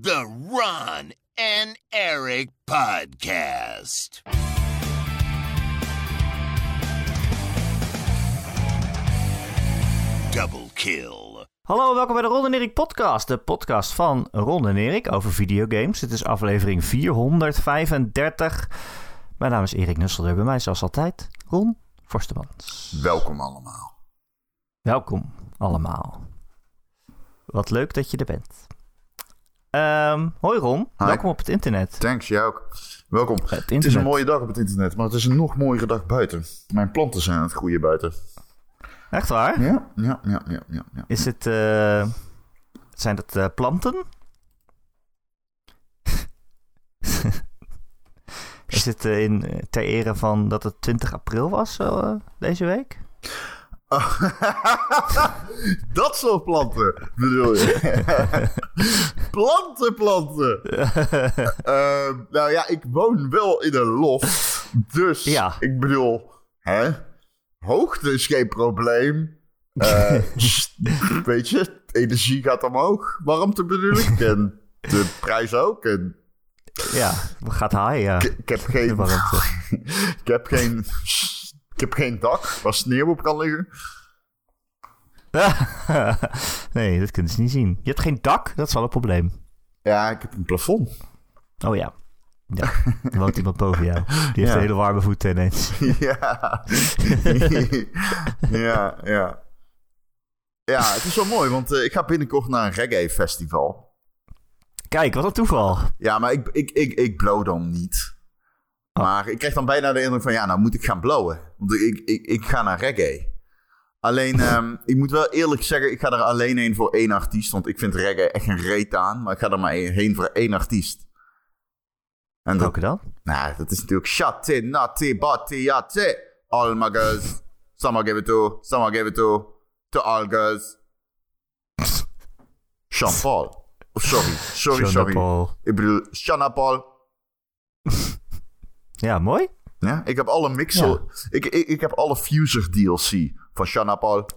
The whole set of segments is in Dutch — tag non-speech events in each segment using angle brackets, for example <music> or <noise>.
The Ron and Eric Podcast. Double kill. Hallo, welkom bij de Ron en Erik podcast. De podcast van Ron en Erik over videogames. Dit is aflevering 435. Mijn naam is Erik Nusselder. Bij mij zoals altijd Ron Forstemans. Welkom allemaal. Welkom allemaal. Wat leuk dat je er bent. Ehm, hoi Ron, Hi. welkom op het internet. Thanks, jij ook. Welkom. Het, is een mooie dag op het internet, maar het is een nog mooiere dag buiten. Mijn planten zijn aan het groeien buiten. Echt waar? Ja, ja, ja, ja, ja. ja. Is het, eh, zijn dat eh, planten? <laughs> Is het eh, in, ter ere van dat het 20 april was deze week? <laughs> Dat soort planten, bedoel je? <laughs> planten, planten. Ehm, nou ja, ik woon wel in een loft. Dus, Ja. ik bedoel, hè? Hoogte is geen probleem. Eh, <laughs> s- weet je, energie gaat omhoog. Warmte bedoel ik. En de prijs ook. En ja, gaat high, ja. ik, ik heb geen... ik heb geen... Ik heb geen dak waar sneeuw op kan liggen. <laughs> nee, dat kunnen ze niet zien. Je hebt geen dak, dat is wel een probleem. Ja, ik heb een plafond. Oh ja. Ja, er woont iemand boven jou. Die heeft Ja. hele warme voeten ineens. <laughs> ja. <laughs> ja, ja. Ja, het is wel mooi, want eh, ik ga binnenkort naar een reggae festival. Kijk, wat een toeval. Ja, maar ik, ik, ik, ik blow dan niet. Oh. Maar ik krijg dan bijna de indruk van, ja, nou moet ik gaan blowen. Want ik, ik, ik ga naar reggae. Alleen, ehm, ik moet wel eerlijk zeggen, ik ga er alleen heen voor één artiest. Want ik vind reggae echt een reet aan. Maar ik ga er maar één- heen voor één artiest. En Welke dan? nou, dat is natuurlijk Shatti, Natti, Batti, Yatti. All my girls. Some I give it to, some I give it to. To all girls. Sean Paul. Oh, sorry, sorry, sorry. Ik bedoel, Sean Paul. Ja, mooi. Ja, ik heb alle mixel... Ja. Ik, ik, ik heb alle Fuser DLC van Sean Paul.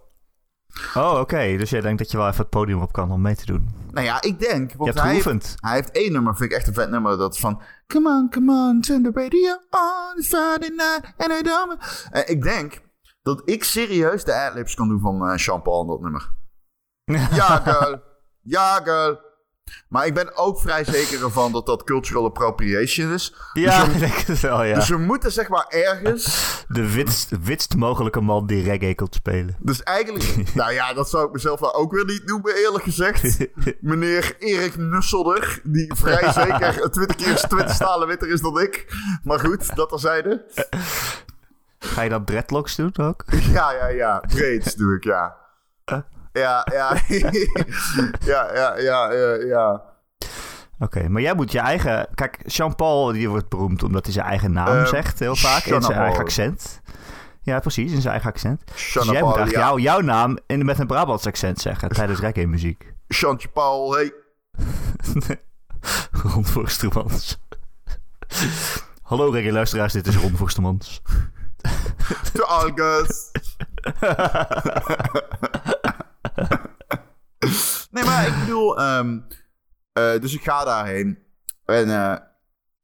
Oh, oké. Dus jij denkt dat je wel even het podium op kan om mee te doen. Nou ja, ik denk... Want hij heeft, hij heeft één nummer, vind ik echt een vet nummer. Dat is van... Come on, come on, turn the radio on. It's Friday night and I don't... En ik denk dat ik serieus de adlibs kan doen van eh Sean Paul in dat nummer. <laughs> Ja, girl. Ja, girl. Maar ik ben ook vrij zeker ervan dat dat cultural appropriation is. Ja, Dus ik we, denk het wel, ja. dus we moeten zeg maar ergens... De witst, witst mogelijke man die reggae komt spelen. Dus eigenlijk... <laughs> nou ja, dat zou ik mezelf nou ook weer niet noemen, eerlijk gezegd. <laughs> Meneer Erik Nusselder, die vrij zeker 20 keer 20 stalen witter is dan ik. Maar goed, dat terzijde. Ga je dan dreadlocks doen ook? Ja, ja, ja. Braids doe ik, ja. Ja, ja. <laughs> ja, ja, ja, ja, ja. Oké, maar jij moet je eigen... Kijk, Jean-Paul die wordt beroemd omdat hij zijn eigen naam Eh, zegt heel vaak. In zijn Jean-Paul. eigen accent. Ja, precies, in zijn eigen accent. Dus Jean jij moet Paul, eigenlijk ja. jou, jouw naam in, met een Brabants accent zeggen tijdens <laughs> reggae muziek. Chantje Paul, hey. <laughs> Ron Forstemans. Hallo reggae luisteraars, dit is Ron Forstemans. To all girls. nee, ehm, eh, dus ik ga daarheen. En eh,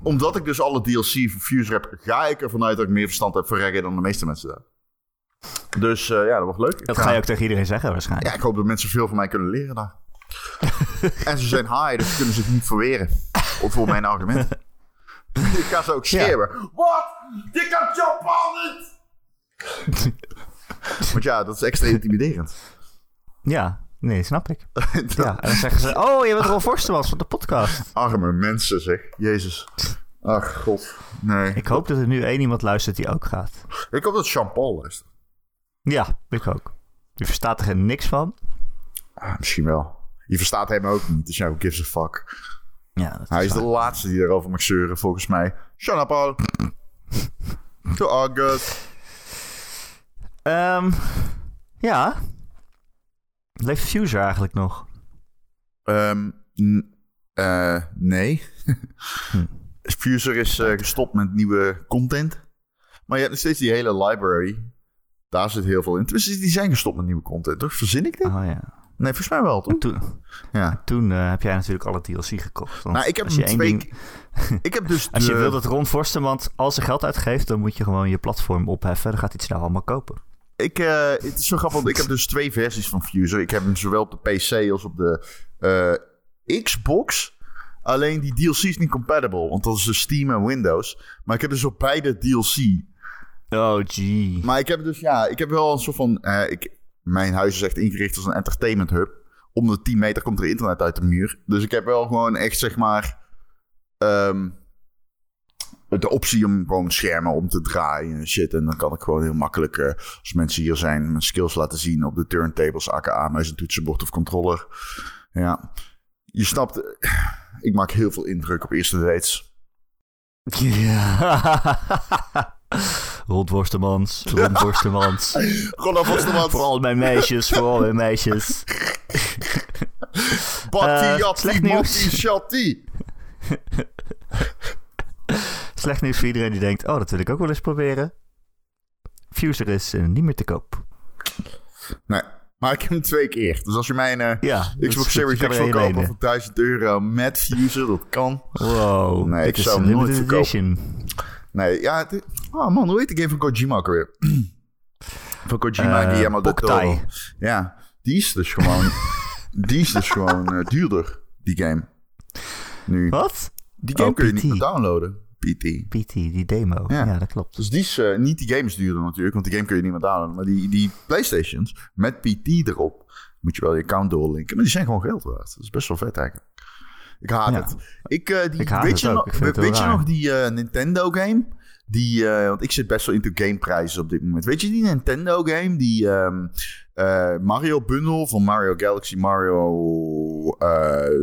omdat ik dus alle DLC voor Fuse heb... ga ik ervan uit dat ik meer verstand heb voor reggae dan de meeste mensen daar. Dus eh, ja, dat wordt leuk. Dat ga- ga je ook tegen iedereen zeggen waarschijnlijk. Ja, ik hoop dat mensen veel van mij kunnen leren daar. <laughs> en ze zijn high, dus ze kunnen zich niet verweren. Of voor mijn argument. <laughs> ik ga ze ook schreeuwen. Wat? Je kan Paul niet! <laughs> Want ja, dat is extra intimiderend. Ja, nee, snap ik. <laughs> Ja, en dan zeggen ze, oh, je bent Ron Forstemans van de podcast. Arme mensen, zeg. Jezus. Ach, god. Nee. Ik hoop dat er nu één iemand luistert die ook gaat. Ik hoop dat Jean-Paul luistert. Ja, ik ook. Die verstaat er geen niks van. Ah, misschien wel. Je verstaat hem ook niet, dus ja, who gives a fuck. Ja, dat Hij is de laatste die erover mag zeuren, volgens mij. Jean-Paul. <laughs> To August. Ehm, ja. Leeft Fuser eigenlijk nog? Ehm, eh, nee. <laughs> Fuser is eh, gestopt met nieuwe content. Maar je hebt nog steeds die hele library. Daar zit heel veel in. Dus die zijn gestopt met nieuwe content, toch? Verzin ik dit? Oh ja. Nee, volgens mij wel, toch? En toen, Ja. toen eh, heb jij natuurlijk alle DLC gekocht. Want Nou, ik heb als je één twee... ding- <laughs> Ik heb dus Als je wil dat Ron Forstermans al zijn geld uitgeeft, dan moet je gewoon je platform opheffen. Dan gaat het snel allemaal kopen. Ik, eh, het is zo grappig, want ik heb dus twee versies van Fuser. Ik heb hem zowel op de PC als op de eh, Xbox. Alleen die DLC is niet compatible, want dat is de Steam en Windows. Maar ik heb dus op beide DLC. Oh, gee. Maar ik heb dus, ja, ik heb wel een soort van... eh, ik, mijn huis is echt ingericht als een entertainment hub. Om de 10 meter komt er internet uit de muur. Dus ik heb wel gewoon echt, zeg maar... ehm, de optie om gewoon schermen om te draaien en shit. En dan kan ik gewoon heel makkelijk, eh, als mensen hier zijn, mijn skills laten zien op de turntables, aka muis en toetsenbord of controller. Ja, je snapt, eh, ik maak heel veel indruk op eerste dates. Ja. <laughs> Ron Forstermans, Ron Forstermans. Gewoon <laughs> alvast de wat. Vooral mijn meisjes, vooral mijn meisjes. Batty, Eh, jatti, shatti. <laughs> Slecht nieuws voor iedereen die denkt, oh, dat wil ik ook wel eens proberen. Fuser is eh, niet meer te koop. Nee, maar ik heb hem twee keer. Dus als je mijn eh, Ja, Xbox Series X wil kopen voor 1000 euro met Fuser, dat kan. Wow, Nee, ik zou hem nooit verkopen. edition. Nee, ja, het- oh man, hoe heet die game van Kojima ook alweer? <clears throat> van Kojima, Eh, die de. Toro. Ja, die is dus gewoon, <laughs> die is dus gewoon duurder, die game. Nu. Wat? Die game Oh, kun je PT. niet meer downloaden, PT. PT, die demo. Ja. Ja, dat klopt. Dus die is, eh, niet die game is duurder natuurlijk, want die game kun je niet meer downloaden. Maar die, die Playstations met PT erop, moet je wel je account doorlinken. Maar die zijn gewoon geld waard. Dat is best wel vet eigenlijk. Ik haat Ja. het. Ik, die, Ik haat weet het je, nog, weet je die eh, Nintendo game? Die, eh, want ik zit best wel into gameprijzen op dit moment. Weet je die Nintendo game? Die ehm, eh, Mario bundle van Mario Galaxy, Mario...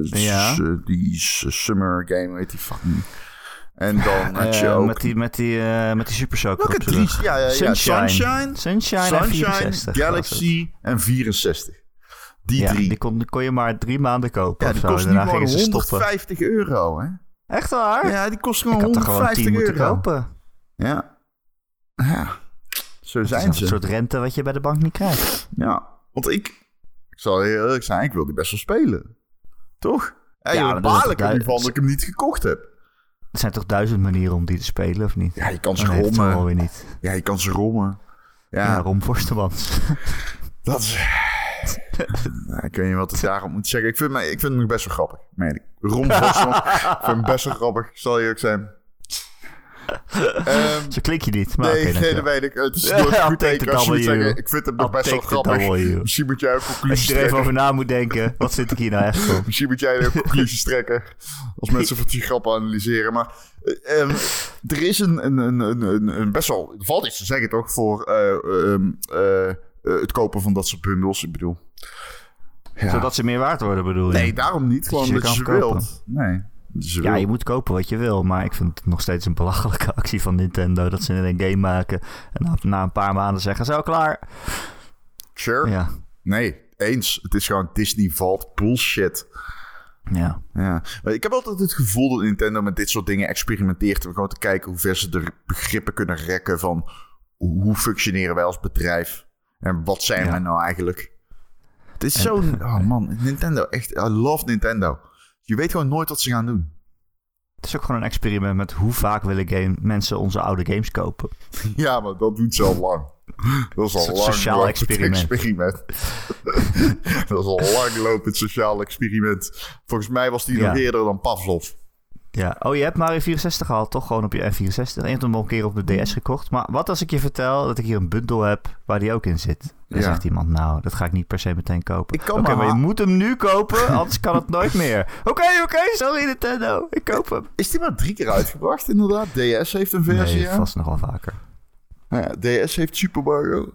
Ja. die Summer game, weet die fucking... En dan had je Eh, ook... met, die, met, die, eh, met die Super Soaker Welke drie? Ja, ja, ja. Sunshine. Sunshine, Sunshine, en Sunshine, 64 was het. Galaxy en 64. Die Ja, drie. die kon, die kon je maar drie maanden kopen ja, die kost en nu gewoon gingen ze stoppen. 150 euro, hè? Echt waar? Ja, die kost ik gewoon had er gewoon 150 tien moeten euro. kopen. Ja. Ja. Zo is zijn een ze. soort rente wat je bij de bank niet krijgt. Ja. Want ik, ik zal heel eerlijk zijn, ik wil die best wel spelen. Toch? Ja, Ja, maar baal dat is ik er toch nu van dat ik hem niet gekocht heb. Er zijn toch duizend manieren om die te spelen, of niet? Ja, je kan ze rommen. niet. Ja, je kan ze rommen. Ja, Ja, <laughs> dat is... Nou, ik weet niet wat ik daarop moet zeggen. Ik vind, ik vind hem nog best wel grappig. meen ik. Ik vind hem best wel grappig. Zal je ook zijn. <laughs> Ehm, Zo klink je niet. Maar nee, nee, dat weet ik. Het is nooit goed teken als je moet zeggen... Ik vind hem nog I'll best wel grappig. Misschien moet jij een Als conclusie je er even trekken. over na moet denken, wat zit ik hier nou echt voor? Misschien moet jij een conclusies trekken. Als mensen van die grappen analyseren. Maar ehm, er is een, een, een, een, best wel... Er valt iets te zeggen toch voor ehm, eh, eh, het kopen van dat soort bundels. Ik bedoel... Ja. Zodat ze meer waard worden, bedoel je? Nee, daarom niet. Gewoon je dat je ze kopen. wilt. Nee. Ze Ja, je moet kopen wat je wil, maar ik vind het nog steeds een belachelijke <laughs> actie van Nintendo dat ze een game maken en na, na een paar maanden zeggen, zo klaar. Sure. Ja, Nee, eens. Het is gewoon Disney valt bullshit. ja. Ja. Ik heb altijd het gevoel dat Nintendo met dit soort dingen experimenteert. Om gewoon te kijken hoe ver ze de begrippen kunnen rekken van hoe functioneren wij als bedrijf. En wat zijn Ja. wij nou eigenlijk? Het is zo'n... Oh man, Nintendo. Echt, I love Nintendo. Je weet gewoon nooit wat ze gaan doen. Het is ook gewoon een experiment met hoe vaak willen game, mensen onze oude games kopen. <laughs> Ja, maar dat doet ze al lang. Dat is al Een lang sociaal experiment. <laughs> experiment. <laughs> dat is al lang lopend sociaal experiment. Volgens mij was die Ja. nog eerder dan Pavlov. Ja. Oh, je hebt Mario 64 gehaald, toch? Gewoon op je N64. En je hebt hem al een keer op de DS gekocht. Maar wat als ik je vertel dat ik hier een bundel heb waar die ook in zit? Dan Ja. zegt iemand, nou, dat ga ik niet per se meteen kopen. Oké, maar maar je moet hem nu kopen, anders kan het nooit meer. <laughs> Oké, oké, sorry Nintendo, ik koop hem. Is die maar drie keer uitgebracht, inderdaad? DS heeft een versie, Nee, vast nog wel vaker. Nou ja, DS heeft Super Mario.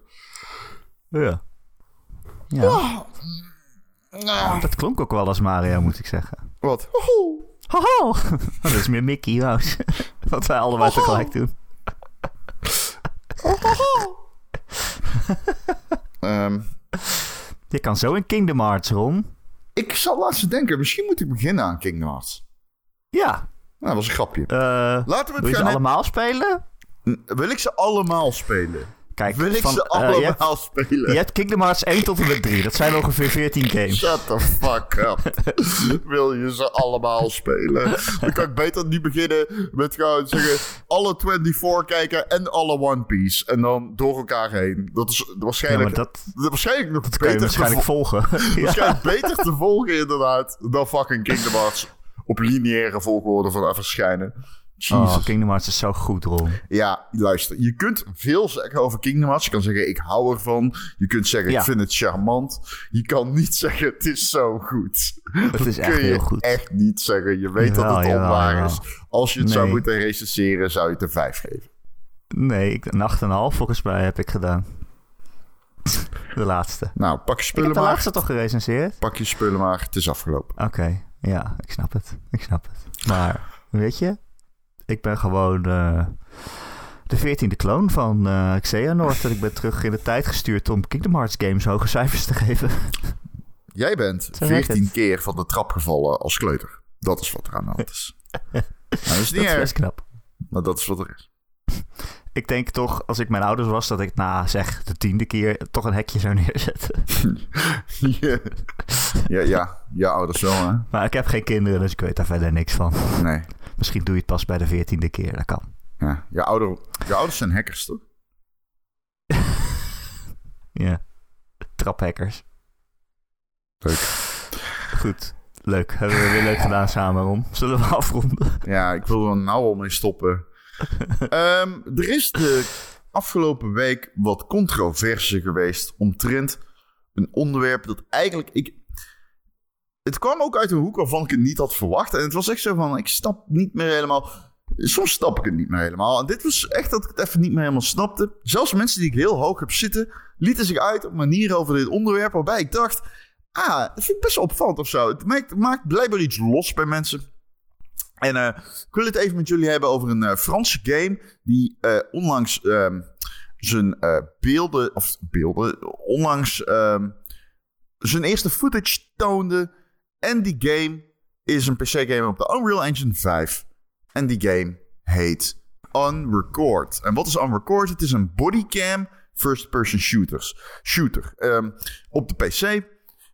Ja. Ja. Dat klonk ook wel als Mario, moet ik zeggen. Wat? Hoho. Haha! Oh, dat is meer Mickey Mouse. <laughs> Wat wij allebei Haha. tegelijk doen. Ehm, Je kan zo in Kingdom Hearts, Ron. ik zal laatst denken, misschien moet ik beginnen aan Kingdom Hearts. Ja. Nou, dat was een grapje. eh Laten we wil het je ze gaan allemaal spelen? Wil ik ze allemaal spelen? Kijk, Wil ik van, ze eh, hebt, allemaal spelen? je hebt Kingdom Hearts 1 tot en met 3. Dat zijn ongeveer 14 games. Shut the fuck up. <laughs> Wil je ze allemaal spelen? Dan kan ik beter niet beginnen met gewoon zeggen... alle 24 kijken en alle One Piece. En dan door elkaar heen. Dat is Ja, waarschijnlijk, maar dat waarschijnlijk nog je beter, te, waarschijnlijk vo- volgen. <laughs> ja. waarschijnlijk beter te volgen inderdaad... dan fucking Kingdom Hearts op lineaire volgorde van verschijnen. Jesus. Oh, Kingdom Hearts is zo goed, Ron. Ja, luister. Je kunt veel zeggen over Kingdom Hearts. Je kan zeggen, ik hou ervan. Je kunt zeggen, Ja. ik vind het charmant. Je kan niet <laughs> zeggen, het is zo goed. Het is Dat echt kun je heel goed. echt niet zeggen. Je weet dat het onwaar is. Als je het zou moeten recenseren, zou je het een 5 geven. Nee, ik, een 8,5 volgens mij heb ik gedaan. <laughs> De laatste. Nou, pak je Ik spullen heb de maar. laatste toch gerecenseerd? Pak je spullen maar. Het is afgelopen. Oké, ja, ik snap het. Ik snap het. Maar, weet je, ik ben gewoon eh, de veertiende kloon van eh Xehanort. En ik ben terug in de tijd gestuurd om Kingdom Hearts games hoge cijfers te geven. Jij bent Zo werkt 14 het. keer van de trap gevallen als kleuter. Dat is wat er aan de hand is. <laughs> nou, dat is Dat niet erg, best knap. maar dat is wat er is. Ik denk toch, als ik mijn ouders was, dat ik na zeg de tiende keer toch een hekje zou neerzetten. <laughs> ja, ja, ja, je ouders wel, hè? Maar ik heb geen kinderen, dus ik weet daar verder niks van. Nee. Misschien doe je het pas bij de veertiende keer, dat kan. Ja, je, ouder, je ouders zijn hackers, toch? <laughs> Ja. Traphackers. Leuk. Goed. Leuk. Hebben we weer leuk gedaan samen, Rom. Zullen we afronden? Ja, ik wil er nou al mee stoppen. <laughs> Ehm, er is de afgelopen week wat controverse geweest omtrent een onderwerp dat eigenlijk... Ik, het kwam ook uit een hoek waarvan ik het niet had verwacht. En het was echt zo van, ik snap niet meer helemaal... Soms snap ik het niet meer helemaal. En dit was echt dat ik het even niet meer helemaal snapte. Zelfs mensen die ik heel hoog heb zitten... lieten zich uit op manieren over dit onderwerp... waarbij ik dacht... Ah, dat vind ik best wel opvallend of zo. Het maakt, maakt blijkbaar iets los bij mensen. En eh, ik wil het even met jullie hebben over een eh, Franse game... die eh, onlangs ehm, zijn beelden... of beelden... onlangs ehm, zijn eerste footage toonde... En die game is een PC-game op de Unreal Engine 5. En die game heet Unrecord. En wat is Unrecord? Het is een bodycam first-person shooters. shooter. Ehm, op de PC,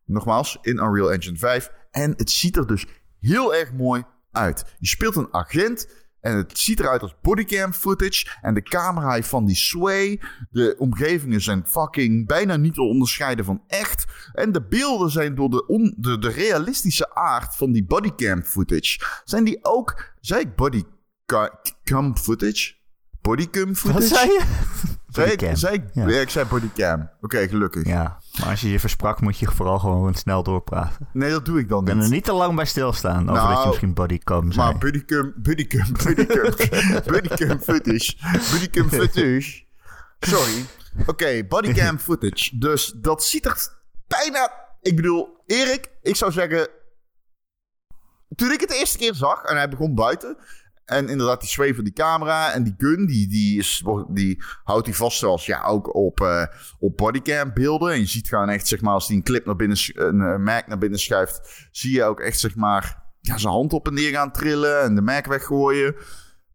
nogmaals, in Unreal Engine 5. En het ziet er dus heel erg mooi uit. Je speelt een agent en het ziet eruit als bodycam footage. En de camera van die sway. De omgevingen zijn fucking bijna niet te onderscheiden van echt. En de beelden zijn door de, on- de, de realistische aard van die bodycam footage. Zijn die ook, zei ik bodycam footage? Bodycam footage? Wat zei je? <laughs> Zei ik, zei ik, Ja. ja, ik zei bodycam. Oké, gelukkig. Ja, maar als je je versprak, moet je vooral gewoon snel doorpraten. Nee, dat doe ik dan niet. er niet te lang bij stilstaan over Nou, dat je misschien bodycam zei. Maar bodycam, bodycam, bodycam, <laughs> bodycam footage, bodycam footage. Sorry. Oké, bodycam footage. Dus dat ziet er bijna... Ik bedoel, Erik, ik zou zeggen... Toen ik het de eerste keer zag en hij begon buiten... En inderdaad, die zweven die camera en die gun, die, die, is, die houdt hij vast zoals ja, ook op, eh, op bodycam beelden. En je ziet gewoon echt, zeg maar, als hij een clip naar binnen, een eh, Mac naar binnen schuift, zie je ook echt, zeg maar, ja, zijn hand op en neer gaan trillen en de Mac weggooien.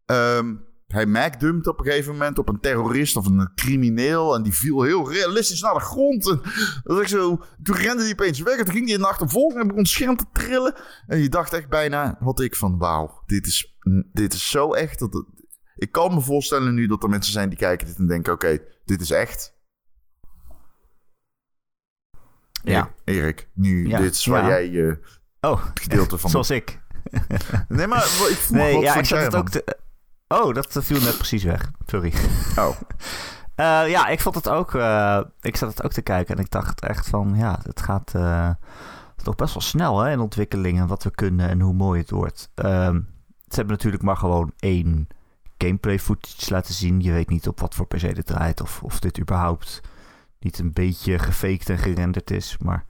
Ehm, hij Mac dumpt op een gegeven moment op een terrorist of een crimineel. En die viel heel realistisch naar de grond. En dat echt zo, toen rende hij opeens weg. En toen ging hij in de achtervolging en begon het scherm te trillen. En je dacht echt bijna, had ik van, wauw, dit is, dit is zo echt. Dat het- ik kan me voorstellen nu dat er mensen zijn die kijken dit en denken, oké, dit is echt. Ja. Erik, nu, Ja, dit is waar ja. jij je Oh, gedeelte <laughs> van... zoals ik. Nee, maar ik <laughs> vroeg Nee, wat ja, ik zat het ook te... Oh, dat viel net precies weg. Sorry. Oh, <laughs> Eh, ja, ik vond het ook. eh, ik zat het ook te kijken en ik dacht echt van ja, het gaat eh, toch best wel snel hè, in ontwikkeling en wat we kunnen en hoe mooi het wordt. Ehm, ze hebben natuurlijk maar gewoon één gameplay footage laten zien. Je weet niet op wat voor PC dit draait of, of dit überhaupt niet een beetje gefaked en gerenderd is. Maar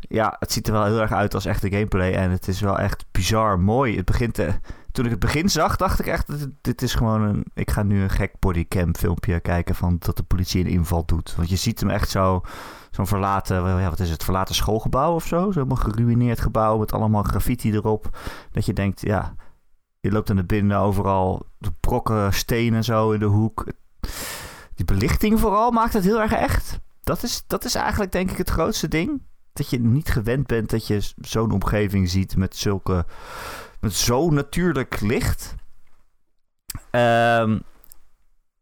ja, het ziet er wel heel erg uit als echte gameplay en het is wel echt bizar mooi. Het begint te, toen ik het begin zag, dacht ik echt, dit, dit is gewoon een... Ik ga nu een gek bodycam filmpje kijken van dat de politie een inval doet. Want je ziet hem echt zo, zo'n verlaten, ja, wat is het, verlaten schoolgebouw of zo. Zo'n geruineerd gebouw met allemaal graffiti erop. Dat je denkt, ja, je loopt in de binnen overal de brokken stenen zo in de hoek. Die belichting vooral maakt het heel erg echt. Dat is, dat is eigenlijk denk ik het grootste ding. Dat je niet gewend bent dat je zo'n omgeving ziet met zulke... met zo natuurlijk licht. Ehm,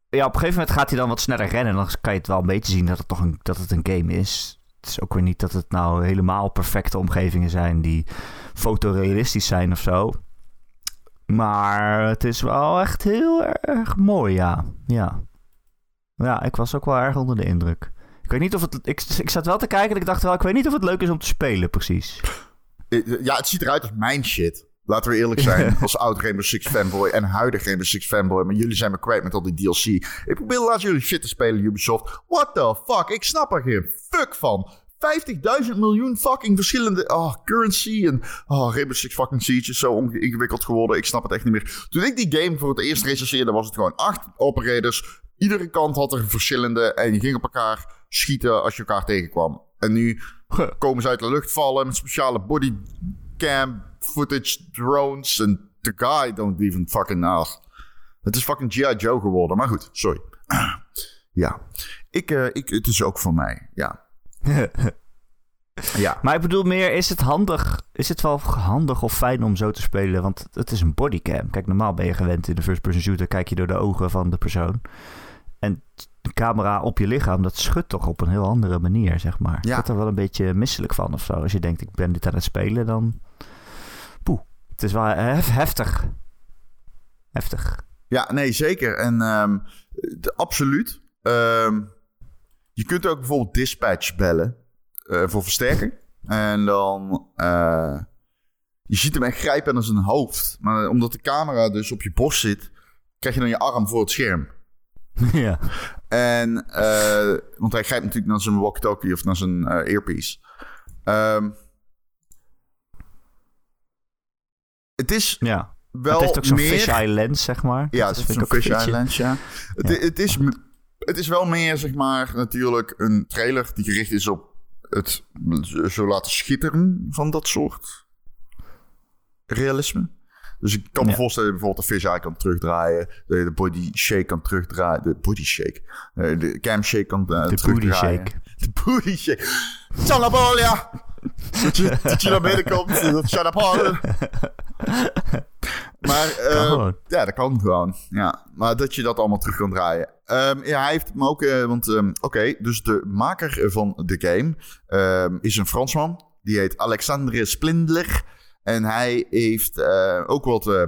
ja, op een gegeven moment gaat hij dan wat sneller rennen. En dan kan je het wel een beetje zien dat het toch een, dat het een game is. Het is ook weer niet dat het nou helemaal perfecte omgevingen zijn die fotorealistisch zijn of zo. Maar het is wel echt heel erg mooi, ja. Ja, ja ik was ook wel erg onder de indruk. Ik weet niet of het... Ik, ik zat wel te kijken en ik dacht wel... Ik weet niet of het leuk is om te spelen, precies. Ja, het ziet eruit als mijn shit. Laten we eerlijk zijn. <laughs> Als oud Rainbow Six fanboy en huidig Rainbow Six fanboy. Maar jullie zijn me kwijt met al die DLC. Ik probeer laatst jullie shit te spelen, Ubisoft. What the fuck? Ik snap er geen fuck van. 50.000 miljoen fucking verschillende oh, currency. En oh, Rainbow Six fucking Siege is zo ingewikkeld geworden. Ik snap het echt niet meer. Toen ik die game voor het eerst recenseerde, was het gewoon acht operators. Iedere kant had er verschillende. En je ging op elkaar schieten als je elkaar tegenkwam. En nu <laughs> komen ze uit de lucht vallen met speciale bodycam footage drones. En the guy don't even fucking know. Het is fucking G.I. Joe geworden. Maar goed, sorry. <clears throat> ja, ik, eh, ik, het is ook voor mij. Ja. <laughs> ja. Maar ik bedoel meer, is het handig? Is het wel handig of fijn om zo te spelen? Want het is een bodycam. Kijk, normaal ben je gewend in de first-person shooter. Kijk je door de ogen van de persoon. En de camera op je lichaam, dat schudt toch op een heel andere manier, zeg maar. Ja. Ik word er wel een beetje misselijk van of zo. Als je denkt, ik ben dit aan het spelen, dan... Poeh. Het is wel hef- heftig. Heftig. Ja, nee, zeker. En ehm, de- absoluut. Ehm, je kunt ook bijvoorbeeld dispatch bellen eh, voor versterking. En dan... eh, je ziet hem echt grijpen aan zijn hoofd. Maar omdat de camera dus op je borst zit... krijg je dan je arm voor het scherm. <laughs> ja. En, eh, want hij grijpt natuurlijk naar zijn walkie-talkie of naar zijn eh, earpiece. Ehm, het is Ja. wel het heeft ook zo'n meer... fisheye lens, zeg maar. Ja, Dat het is een fish island, ja. Het, Ja. het, is, m- het is wel meer, zeg maar, natuurlijk een trailer die gericht is op het zo laten schitteren van dat soort realisme. Dus ik kan me Ja. voorstellen dat je bijvoorbeeld de fish eye kan terugdraaien, dat je de body shake kan terugdraaien, de body shake, de cam shake kan eh, De booty terugdraaien. shake. <laughs> De booty shake. Chalabolia! dat, je, <laughs> dat je naar binnen komt, Chalabolia. Maar eh, gewoon. ja, dat kan gewoon. Ja, maar dat je dat allemaal terug kan draaien. Ehm, ja, hij heeft hem ook, want ehm, oké, dus de maker van de game ehm, is een Fransman. Die heet Alexandre Splindler. En hij heeft eh, ook wat eh,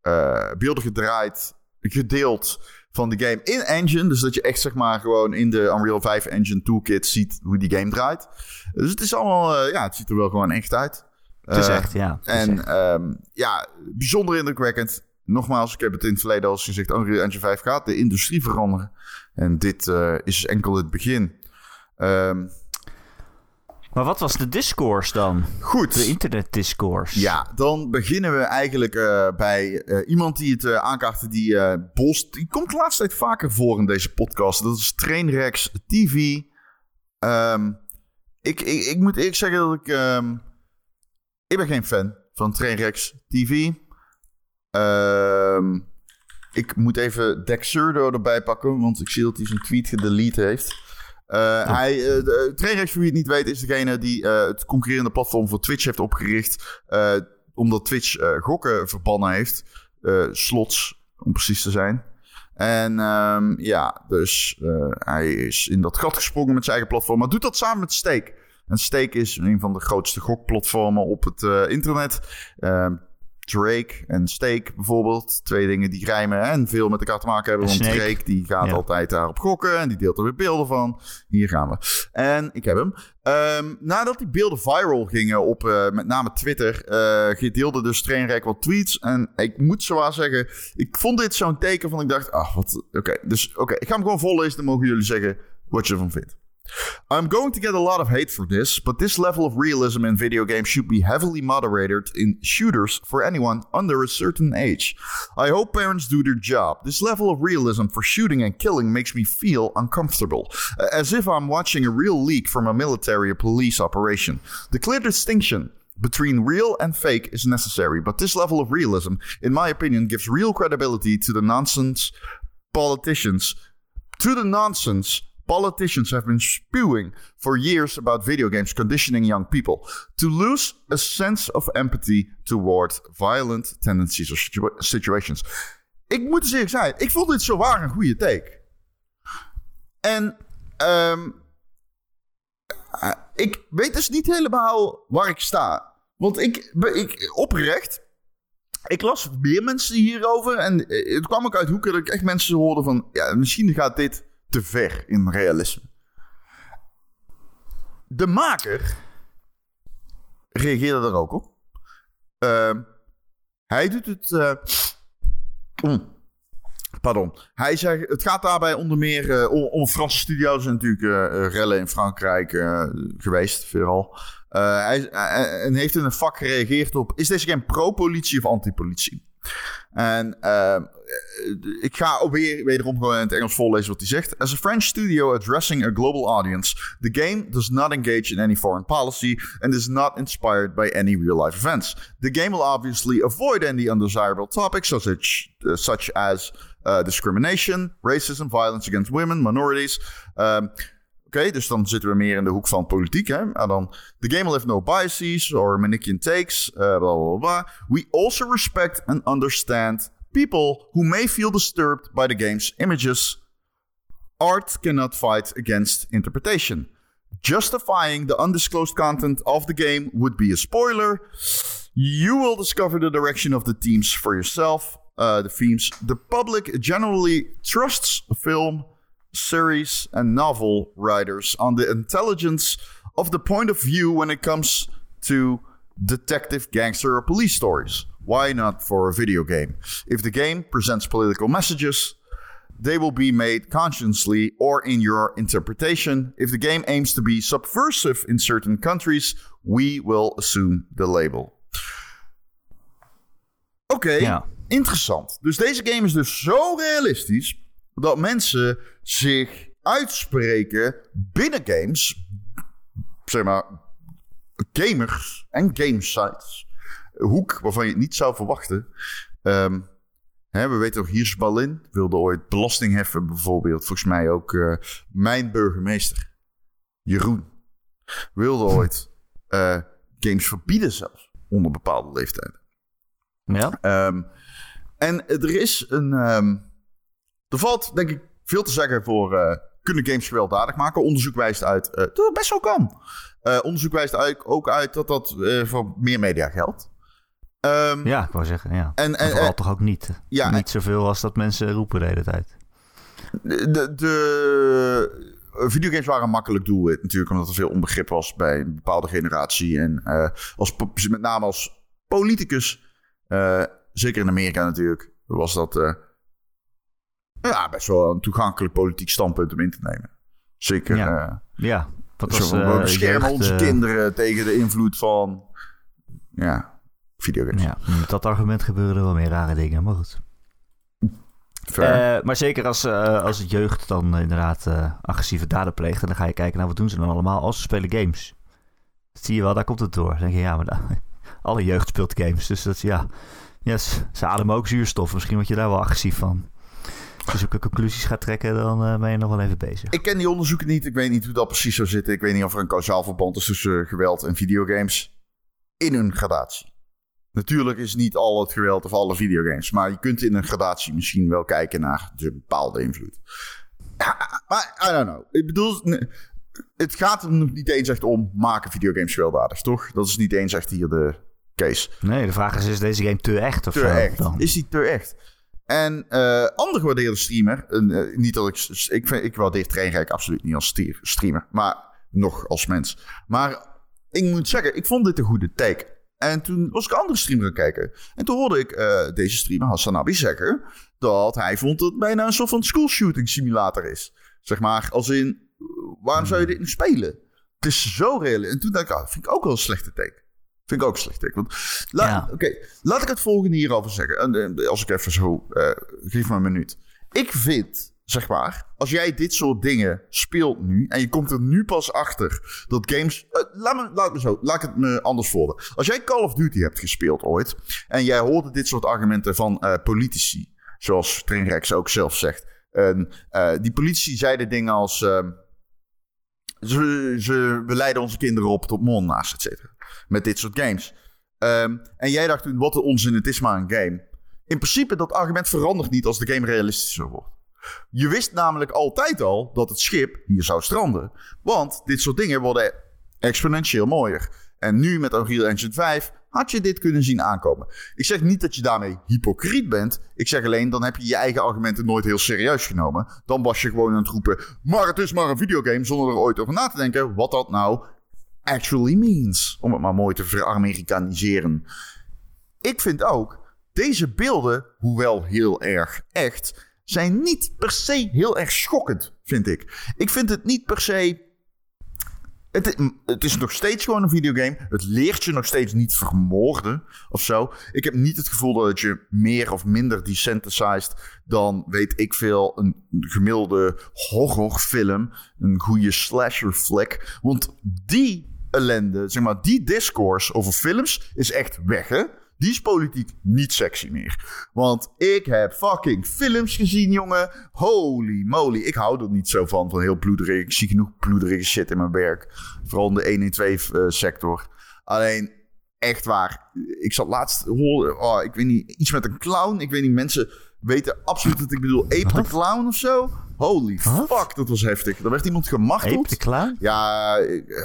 eh, beelden gedraaid, gedeeld van de game in Engine. Dus dat je echt zeg maar gewoon in de Unreal 5 Engine toolkit ziet hoe die game draait. Dus het is allemaal, ja, het ziet er wel gewoon echt uit. Het is echt, ja. Is en echt. ehm, ja, bijzonder indrukwekkend. Nogmaals, ik heb het in het verleden al gezegd. Unreal Engine 5 gaat de industrie veranderen. En dit is enkel het begin. Ehm, Maar wat was de discourse dan? goed. De internetdiscourse. Ja, dan beginnen we eigenlijk eh, bij eh, iemand die het uh, aankaartte, die eh Bos. Die komt de laatste tijd vaker voor in deze podcast. Dat is Trainrex TV. Ehm, ik, ik, ik moet eerlijk zeggen dat ik. ehm, ik ben geen fan van Trainrex TV. Ehm, ik moet even Dexurdo erbij pakken, want ik zie dat hij zijn tweet gedelete heeft. Uh, hij, uh, de, Trainrex, voor wie het niet weet, is degene die uh, het concurrerende platform voor Twitch heeft opgericht. Omdat Twitch gokken verbannen heeft. slots, om precies te zijn. En um, ja, dus hij is in dat gat gesprongen met zijn eigen platform. Maar doet dat samen met Stake. En Stake is een van de grootste gokplatformen op het internet. Drake en Stake bijvoorbeeld. Twee dingen die rijmen en veel met elkaar te maken hebben. Want Snake. Drake die gaat Ja. altijd daarop gokken. En die deelt er weer beelden van. Hier gaan we. En ik heb hem. Ehm, nadat die beelden viral gingen op uh, met name Twitter. Uh, deelde dus Trainwreck wat tweets. En ik moet zowaar zeggen. Ik vond dit zo'n teken van ik dacht. Ah, wat. Oké. Dus oké. Ik ga hem gewoon voorlezen. Dan mogen jullie zeggen wat je ervan vindt. I'm going to get a lot of hate for this, but this level of realism in video games should be heavily moderated in shooters for anyone under a certain age. I hope parents do their job. This level of realism for shooting and killing makes me feel uncomfortable, as if I'm watching a real leak from a military or police operation. The clear distinction between real and fake is necessary, but this level of realism, in my opinion, gives real credibility to the nonsense politicians To the nonsense politicians have been spewing for years about video games conditioning young people to lose a sense of empathy toward violent tendencies or situa- situations. Ik moet eens eerlijk zijn, ik vond dit zo waar een goede take. En ehm, eh, ik weet dus niet helemaal waar ik sta. Want ik, ik oprecht, ik las meer mensen hierover. En eh, het kwam ook uit hoeken dat ik echt mensen hoorde van... Ja, misschien gaat dit te ver in realisme. De maker reageerde er ook op. Ehm, hij doet het... eh, mm. Pardon. Hij zegt, het gaat daarbij onder meer eh, om, Franse studio's natuurlijk eh, rellen in Frankrijk geweest, veelal. Hij, en heeft in een vak gereageerd op, is deze game pro-politie of anti-politie? En eh, ik ga ook weer, wederom gewoon in het Engels voorlezen wat hij zegt. As a French studio addressing a global audience, the game does not engage in any foreign policy and is not inspired by any real-life events. The game will obviously avoid any undesirable topics such, uh, such as uh, discrimination, racism, violence against women, minorities. Um, Oké, dus dan zitten we meer in de hoek van politiek. Hè? En dan, the game will have no biases or Manichean takes, uh, blah, blah, blah. We also respect and understand people who may feel disturbed by the game's images. Art cannot fight against interpretation. Justifying the undisclosed content of the game would be a spoiler. You will discover the direction of the themes for yourself. Uh, the themes. The public generally trusts film, series, and novel writers on the intelligence of the point of view when it comes to detective, gangster, or police stories. Why not for a video game? If the game presents political messages, they will be made consciously or in your interpretation. If the game aims to be subversive in certain countries, we will assume the label. Oké, Ja. interessant. Dus deze game is dus zo realistisch dat mensen zich uitspreken binnen games, zeg maar, gamers en gamesites. Hoek waarvan je het niet zou verwachten. Ehm, Hè, we weten ook, Hiers Berlin wilde ooit belasting heffen, bijvoorbeeld. Volgens mij ook eh, mijn burgemeester, Jeroen, wilde ooit eh, games verbieden zelfs, onder bepaalde leeftijden. Ja? Ehm, en er is een. ehm, er valt, denk ik, veel te zeggen voor. eh, kunnen games gewelddadig maken? Onderzoek wijst uit dat het best wel kan. Onderzoek wijst ook uit dat dat voor meer media geldt. Ehm, Ja, ik wou zeggen, ja. En, En en, vooral en toch ook niet. ja, niet zoveel als dat mensen roepen de hele tijd. de, de videogames waren een makkelijk doelwit natuurlijk, omdat er veel onbegrip was bij een bepaalde generatie. En eh, als, met name als politicus, eh, zeker in Amerika natuurlijk, was dat eh, ja, best wel een toegankelijk politiek standpunt om in te nemen. Zeker. Ja. eh, Ja, zo was eh, we beschermen onze eh, kinderen tegen de invloed van ja, videogames. Ja, met dat argument gebeuren er wel meer rare dingen, maar goed. Eh, maar zeker als, eh, als het jeugd dan inderdaad eh, agressieve daden pleegt... en dan ga je kijken naar wat doen ze dan allemaal als ze spelen games. Dat zie je wel, daar komt het door. Dan denk je, ja, maar da- <laughs> alle jeugd speelt games. Dus dat is, ja, ja ze, ademen ook zuurstof. Misschien word je daar wel agressief van. Als je conclusies gaat trekken, dan ben je nog wel even bezig. Ik ken die onderzoeken niet. Ik weet niet hoe dat precies zou zitten. Ik weet niet of er een kausaal verband is tussen geweld en videogames. In een gradatie. Natuurlijk is niet al het geweld of alle videogames. Maar je kunt in een gradatie misschien wel kijken naar de bepaalde invloed. Ja, maar I don't know. Ik bedoel, het gaat er nog niet eens echt om maken videogames gewelddadig, toch? Dat is niet eens echt hier de case. Nee, de vraag is, is deze game te echt of Te zo? echt. Dan? Is die te echt? En eh andere gewaardeerde streamer, eh, niet dat ik, ik, vind, ik waardeer Trainrijk absoluut niet als streamer, maar nog als mens. Maar ik moet zeggen, ik vond dit een goede take. En toen was ik een andere streamer gaan kijken. En toen hoorde ik eh, deze streamer, Hassan Abi, zeggen dat hij vond dat het bijna een soort van school shooting simulator is. Zeg maar, als in, waarom zou je dit nu spelen? Het is zo reëel. En toen dacht ik, ah, vind ik ook wel een slechte take. Vind ik ook een slechte take. Want, la- Ja. Oké, laat ik het volgende hierover zeggen. En, eh, als ik even zo, eh, geef me een minuut. Ik vind, zeg maar, als jij dit soort dingen speelt nu... en je komt er nu pas achter dat games... eh, laat, me, laat me zo, laat ik het me anders voordoen. Als jij Call of Duty hebt gespeeld ooit... en jij hoorde dit soort argumenten van eh, politici... zoals Trainrex ook zelf zegt... En uh, die politie zeiden dingen als... Uh, ze, ze, we leiden onze kinderen op tot monna's, et cetera. Met dit soort games. Um, en jij dacht toen, wat een onzin, het is maar een game. In principe, dat argument verandert niet als de game realistischer wordt. Je wist namelijk altijd al dat het schip hier zou stranden. Want dit soort dingen worden exponentieel mooier. En nu met Unreal Engine 5 had je dit kunnen zien aankomen. Ik zeg niet dat je daarmee hypocriet bent. Ik zeg alleen, dan heb je je eigen argumenten nooit heel serieus genomen. Dan was je gewoon aan het roepen, maar het is maar een videogame, zonder er ooit over na te denken wat dat nou actually means. Om het maar mooi te veramerikaniseren. Ik vind ook, deze beelden, hoewel heel erg echt, zijn niet per se heel erg schokkend, vind ik. Ik vind het niet per se het, is nog steeds gewoon een videogame. Het leert je nog steeds niet vermoorden of zo. Ik heb niet het gevoel dat je meer of minder desensitized dan, weet ik veel, een gemiddelde horrorfilm. Een goede slasher flick. Want die ellende, zeg maar, die discourse over films is echt weg, hè? Die is politiek niet sexy meer. Want ik heb fucking films gezien, jongen. Holy moly. Ik hou er niet zo van, van heel bloederig. Ik zie genoeg bloederige shit in mijn werk. Vooral in de 112 uh, sector. Alleen, echt waar. Ik zat laatst oh, ik weet niet, iets met een clown. Ik weet niet, mensen weten absoluut dat ik bedoel Ape the Clown of zo. Holy fuck, dat was heftig. Er werd iemand gemarteld. Ape Clown? Ja,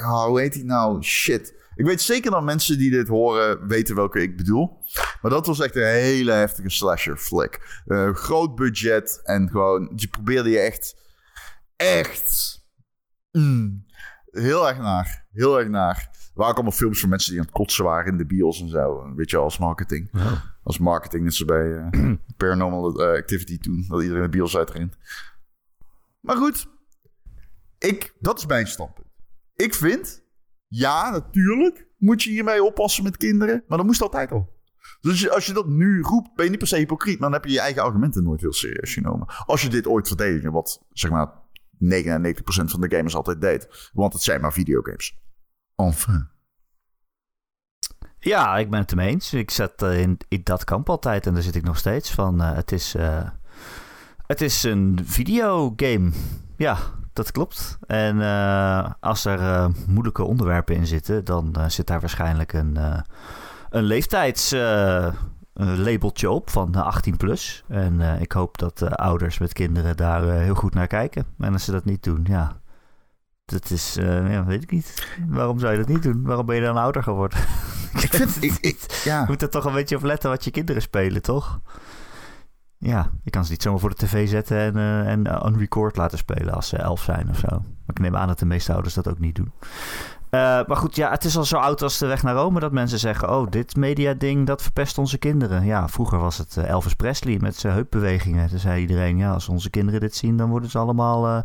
oh, hoe heet hij nou? Shit. Ik weet zeker dat mensen die dit horen weten welke ik bedoel. Maar dat was echt een hele heftige slasher flick. Uh, groot budget en gewoon, je probeerde je echt, echt, mm, heel erg naar, heel erg naar. Er waren allemaal films van mensen die aan het kotsen waren in de bios en zo. Weet je, als marketing. Als marketing, net zo bij uh, <clears throat> Paranormal uh, Activity toen, dat iedereen de bios uitrent. Maar goed, ik, dat is mijn standpunt. Ik vind ja, natuurlijk moet je hiermee oppassen met kinderen. Maar dat moest altijd al. Dus als je dat nu roept, ben je niet per se hypocriet. Maar dan heb je je eigen argumenten nooit heel serieus genomen. Als je dit ooit verdedigt, wat zeg maar 99% van de gamers altijd deed. Want het zijn maar videogames. Enfin. Ja, ik ben het ermee eens. Ik zet uh, in, in, dat kamp altijd en daar zit ik nog steeds van. Uh, het, is, uh, het is een videogame. Ja, dat klopt. En uh, als er uh, moeilijke onderwerpen in zitten, dan uh, zit daar waarschijnlijk een, een leeftijdslabeltje op van 18 plus. En ik hoop dat ouders met kinderen daar heel goed naar kijken. En als ze dat niet doen, ja, dat is, ja, weet ik niet. Waarom zou je dat niet doen? Waarom ben je dan ouder geworden? ik vind, <laughs> ik, ik, ja. Je moet er toch een beetje op letten wat je kinderen spelen, toch? Ja, je kan ze niet zomaar voor de tv zetten en, uh, en unrecord laten spelen als ze elf zijn of zo. Maar ik neem aan dat de meeste ouders dat ook niet doen. Uh, maar goed, ja, het is al zo oud als de weg naar Rome dat mensen zeggen... oh, dit media-ding, dat verpest onze kinderen. Ja, vroeger was het Elvis Presley met zijn heupbewegingen. Toen zei iedereen, ja, als onze kinderen dit zien... dan worden ze allemaal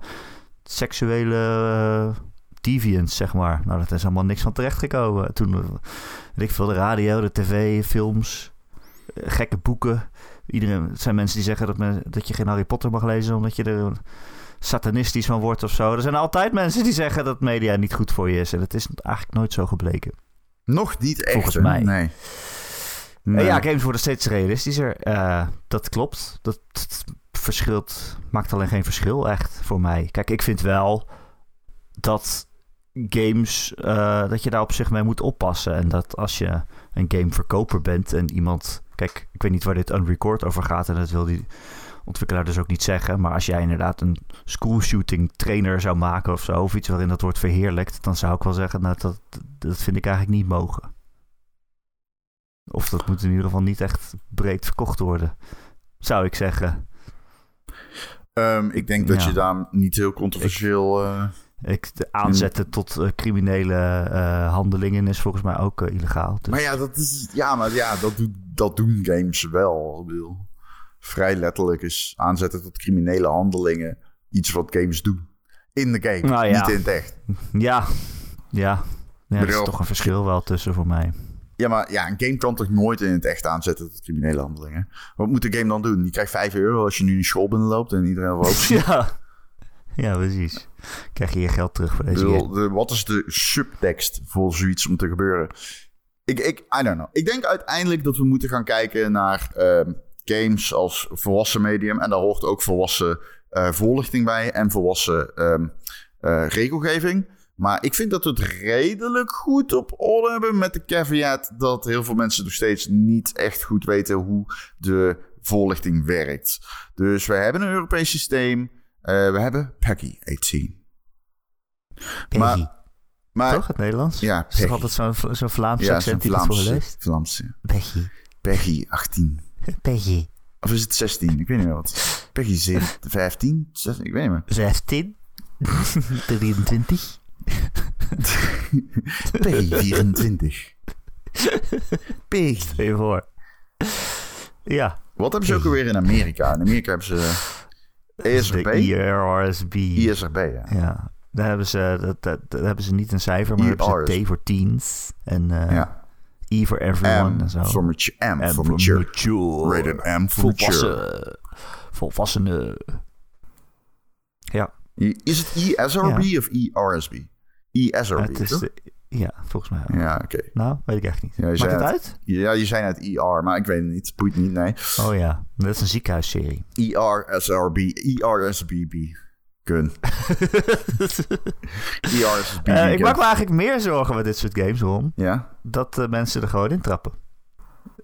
seksuele deviants, zeg maar. Nou, dat is allemaal niks van terechtgekomen. Toen, weet ik veel, de radio, de tv, films, gekke boeken... Iedereen, het zijn mensen die zeggen dat, men, dat je geen Harry Potter mag lezen omdat je er satanistisch van wordt of zo. Er zijn altijd mensen die zeggen dat media niet goed voor je is. En dat is eigenlijk nooit zo gebleken. Nog niet echt. Volgens mij. Nee. nee. Ja, games worden steeds realistischer. Uh, dat klopt. Dat, dat verschilt, maakt alleen geen verschil echt voor mij. Kijk, ik vind wel dat games, uh, dat je daar op zich mee moet oppassen. En dat als je een gameverkoper bent en iemand Kijk, ik weet niet waar dit unrecord over gaat en dat wil die ontwikkelaar dus ook niet zeggen. Maar als jij inderdaad een schoolshooting trainer zou maken of zo, of iets waarin dat wordt verheerlijkt, dan zou ik wel zeggen, nou, dat, dat vind ik eigenlijk niet mogen. Of dat moet in ieder geval niet echt breed verkocht worden, zou ik zeggen. Um, ik denk dat ja. je daar niet heel controversieel. Ik, uh, ik aanzetten in... tot uh, criminele uh, handelingen is volgens mij ook illegaal. Dus. Maar ja, dat is. Ja, maar ja, dat doet dat doen games wel. Ik bedoel, vrij letterlijk is aanzetten tot criminele handelingen iets wat games doen. In de game, nou, ja. niet in het echt. Ja, ja. ja er is toch een verschil wel tussen voor mij. Ja, maar ja, een game kan toch nooit in het echt aanzetten tot criminele handelingen? Wat moet de game dan doen? Je krijgt 5 euro als je nu in school binnenloopt en iedereen wil <laughs> Ja. <laughs> ja, precies. Krijg je je geld terug voor deze bedoel, de, Wat is de subtekst voor zoiets om te gebeuren? Ik, ik, I don't know. Ik denk uiteindelijk dat we moeten gaan kijken naar uh, games als volwassen medium. En daar hoort ook volwassen eh, voorlichting bij en volwassen ehm, eh, regelgeving. Maar ik vind dat we het redelijk goed op orde hebben met de caveat dat heel veel mensen nog steeds niet echt goed weten hoe de voorlichting werkt. Dus we hebben een Europees systeem. Eh, we hebben PEGI 18. Peggy. Maar- Maar, Toch, het Nederlands? Ja, Is toch Peggy. altijd zo'n zo'n Vlaams Ja, accent die Vlaams, voorleest? Vlaams, ja. Peggy. PEGI 18. <laughs> Peggy. Of is het 16? Ik weet niet meer wat. PEGI 7, 15? 16? Ik weet niet meer. 16. 23. PEGI 24. PEGI. Even voor. Ja. Wat hebben ze ook alweer in Amerika? In Amerika hebben ze ESRB. De IRSB. ISRB, ja. Ja. Daar hebben, ze, dat, dat, daar hebben ze niet een cijfer, maar hebben ze. T voor teens. En eh ja. E voor everyone M en zo. voor mature. M En voor mature. mature. Rated M voor mature. Volwassen. Volwassenen. Ja. Is het ISRB of IRSB? ISRB, Het is de, ja, volgens mij wel. Ja, oké. Nou, weet ik echt niet. Ja, Maakt het uit? Ja, je zei net IR, maar ik weet het niet. Boeit niet, nee. Oh ja, dat is een ziekenhuisserie. IRSRB, IRSBB. Kun. <laughs> IRSBB. Eh, ik maak me eigenlijk meer zorgen met dit soort games, Ron. Ja? Dat eh, mensen er gewoon in trappen.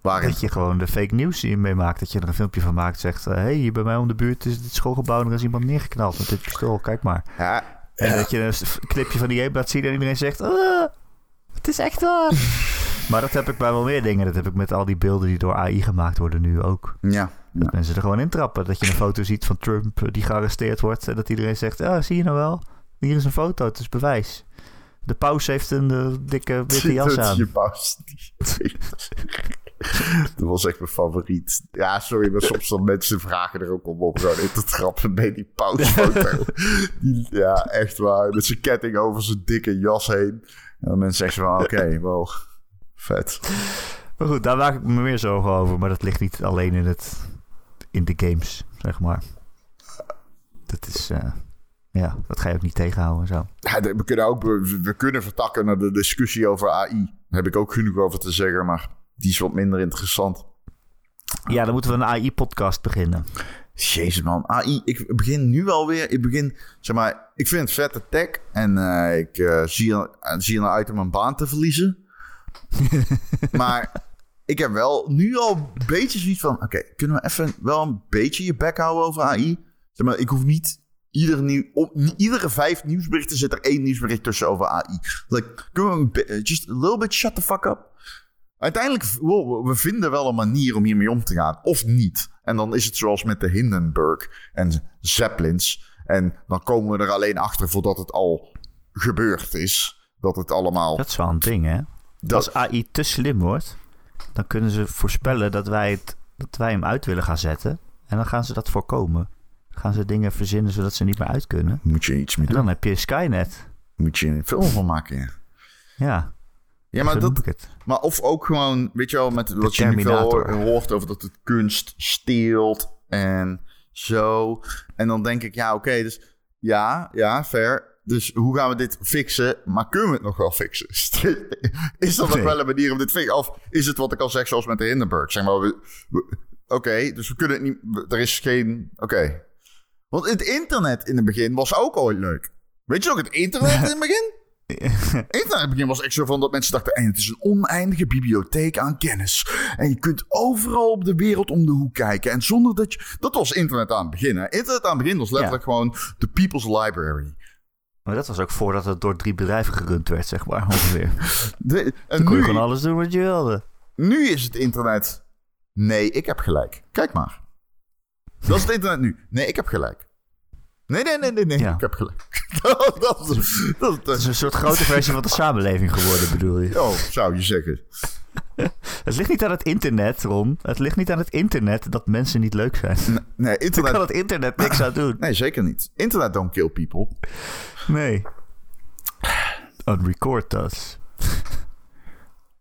Waarin? Dat je gewoon de fake news die je meemaakt. Dat je er een filmpje van maakt. Zegt, hé, hey, hier bij mij om de buurt is dit schoolgebouw. En er is iemand neergeknald met dit pistool. Kijk maar. Ja, En dat je een clipje van die game laat zien en iedereen zegt... "Ah, het is echt waar. <laughs> maar dat heb ik bij wel meer dingen. Dat heb ik met al die beelden die door AI gemaakt worden nu ook. ja. ja. Dat mensen er gewoon in trappen. Dat je een foto ziet van Trump eh, die gearresteerd wordt. En dat iedereen zegt, ah, zie je nou wel? Hier is een foto, het is bewijs. De paus heeft een eh, dikke witte <laughs> jas Dat is aan. je paus. <laughs> <laughs> Dat was echt mijn favoriet. Ja, sorry, maar soms dan mensen vragen er ook om om gewoon in te trappen bij die pausfoto. <laughs> Ja, echt waar. Met zijn ketting over zijn dikke jas heen. En dan mensen zeggen van, oké, <laughs> wow, vet. Maar goed, daar maak ik me meer zorgen over. Maar dat ligt niet alleen in, het, in de games, zeg maar. Dat is... eh, ja, dat ga je ook niet tegenhouden zo. Ja, we kunnen ook we, we kunnen vertakken naar de discussie over AI. Daar heb ik ook genoeg over te zeggen, maar die is wat minder interessant. Ja, dan moeten we een AI-podcast beginnen. Jezus man, AI, ik begin nu alweer, ik begin, zeg maar, ik vind het vette tech en eh, ik eh, zie, eh, zie er naar uit om mijn baan te verliezen. <laughs> maar ik heb wel nu al een beetje zoiets van, oké, kunnen we even wel een beetje je bek houden over AI? Zeg maar, ik hoef niet, ieder nieuw, op, iedere vijf nieuwsberichten zit er één nieuwsbericht tussen over AI. Like, kunnen we just a little bit shut the fuck up? Uiteindelijk, wow, we vinden wel een manier om hiermee om te gaan. Of niet. En dan is het zoals met de Hindenburg en Zeppelins. En dan komen we er alleen achter voordat het al gebeurd is. Dat het allemaal... Dat is wel een ding, hè? dat, Als AI te slim wordt, dan kunnen ze voorspellen dat wij, het, dat wij hem uit willen gaan zetten. En dan gaan ze dat voorkomen. Dan gaan ze dingen verzinnen zodat ze niet meer uit kunnen. moet je iets mee En doen. dan heb je Skynet. Moet je een film van maken, ja. Ja, Ja, maar, dat, maar of ook gewoon, weet je wel, met wat je nu veel hoort, over dat het kunst steelt en zo. En dan denk ik, ja, oké, dus ja, ja, fair. Dus hoe gaan we dit fixen? Maar kunnen we het nog wel fixen? <laughs> is er nog Nee. wel een manier om dit te fixen? Of is het wat ik al zeg, zoals met de Hindenburg? Zeg maar, we- we- oké, dus we kunnen het niet, we- er is geen, oké. Want het internet in het begin was ook ooit leuk. Weet je ook, het internet <laughs> in het begin? Internet <laughs> in het begin was echt zo van dat mensen dachten... "Hey, het is een oneindige bibliotheek aan kennis. En je kunt overal op de wereld om de hoek kijken. En zonder dat je... Dat was internet aan het begin. Hè? Internet aan het begin was letterlijk gewoon de people's library. Maar dat was ook voordat het door drie bedrijven gerund werd, zeg maar, <laughs> ongeveer. De, en Dan kon je nu, gewoon alles doen wat je wilde. nu is het internet... Nee, ik heb gelijk. Kijk maar. Dat is het internet nu. Nee, ik heb gelijk. Nee, nee, nee, nee, nee. Ja. Ik heb gelijk. <laughs> dat, dat, Het is een soort grote versie van de <laughs> samenleving geworden, bedoel je? oh, zou je zeggen. <laughs> Het ligt niet aan het internet, Ron. Het ligt niet aan het internet dat mensen niet leuk zijn. Nee, nee, Daar internet... kan het internet niks aan doen. Nee, zeker niet. Internet don't kill people. Nee. Unrecord does.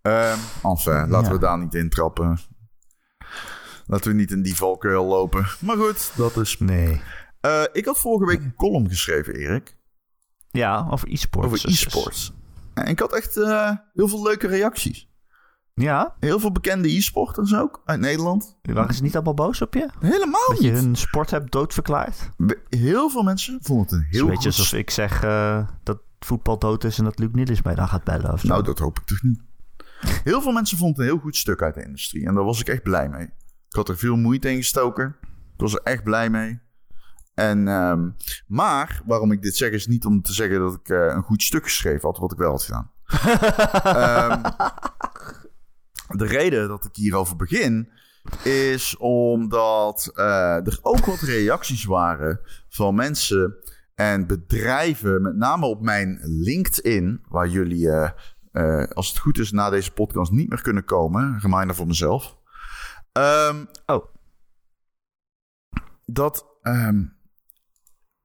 Ehm enfin, laten Ja. we daar niet in trappen. Laten we niet in die valkuil lopen. Maar goed, dat is... Nee. Eh, ik had vorige week een column geschreven, Erik. Ja, over e-sports. Over e-sports. En ik had echt eh, heel veel leuke reacties. Ja? Heel veel bekende e-sporters ook uit Nederland. Waren ze niet allemaal boos op je? Helemaal Dat je niet. hun sport hebt doodverklaard? Heel veel mensen vonden het een Heel beetje goed... alsof ik zeg eh, dat voetbal dood is en dat Luc Niels mij dan gaat bellen of zo. Nou, dat hoop ik toch niet. Heel veel mensen vonden het een heel goed stuk uit de industrie. En daar was ik echt blij mee. Ik had er veel moeite in gestoken. Ik was er echt blij mee. En, ehm, maar waarom ik dit zeg is niet om te zeggen dat ik eh, een goed stuk geschreven had, wat ik wel had gedaan. <laughs> Ehm, de reden dat ik hierover begin is omdat eh, er ook wat reacties waren van mensen en bedrijven, met name op mijn LinkedIn, waar jullie, eh, als het goed is, na deze podcast niet meer kunnen komen. Reminder voor mezelf. Ehm, Oh. Dat, ehm,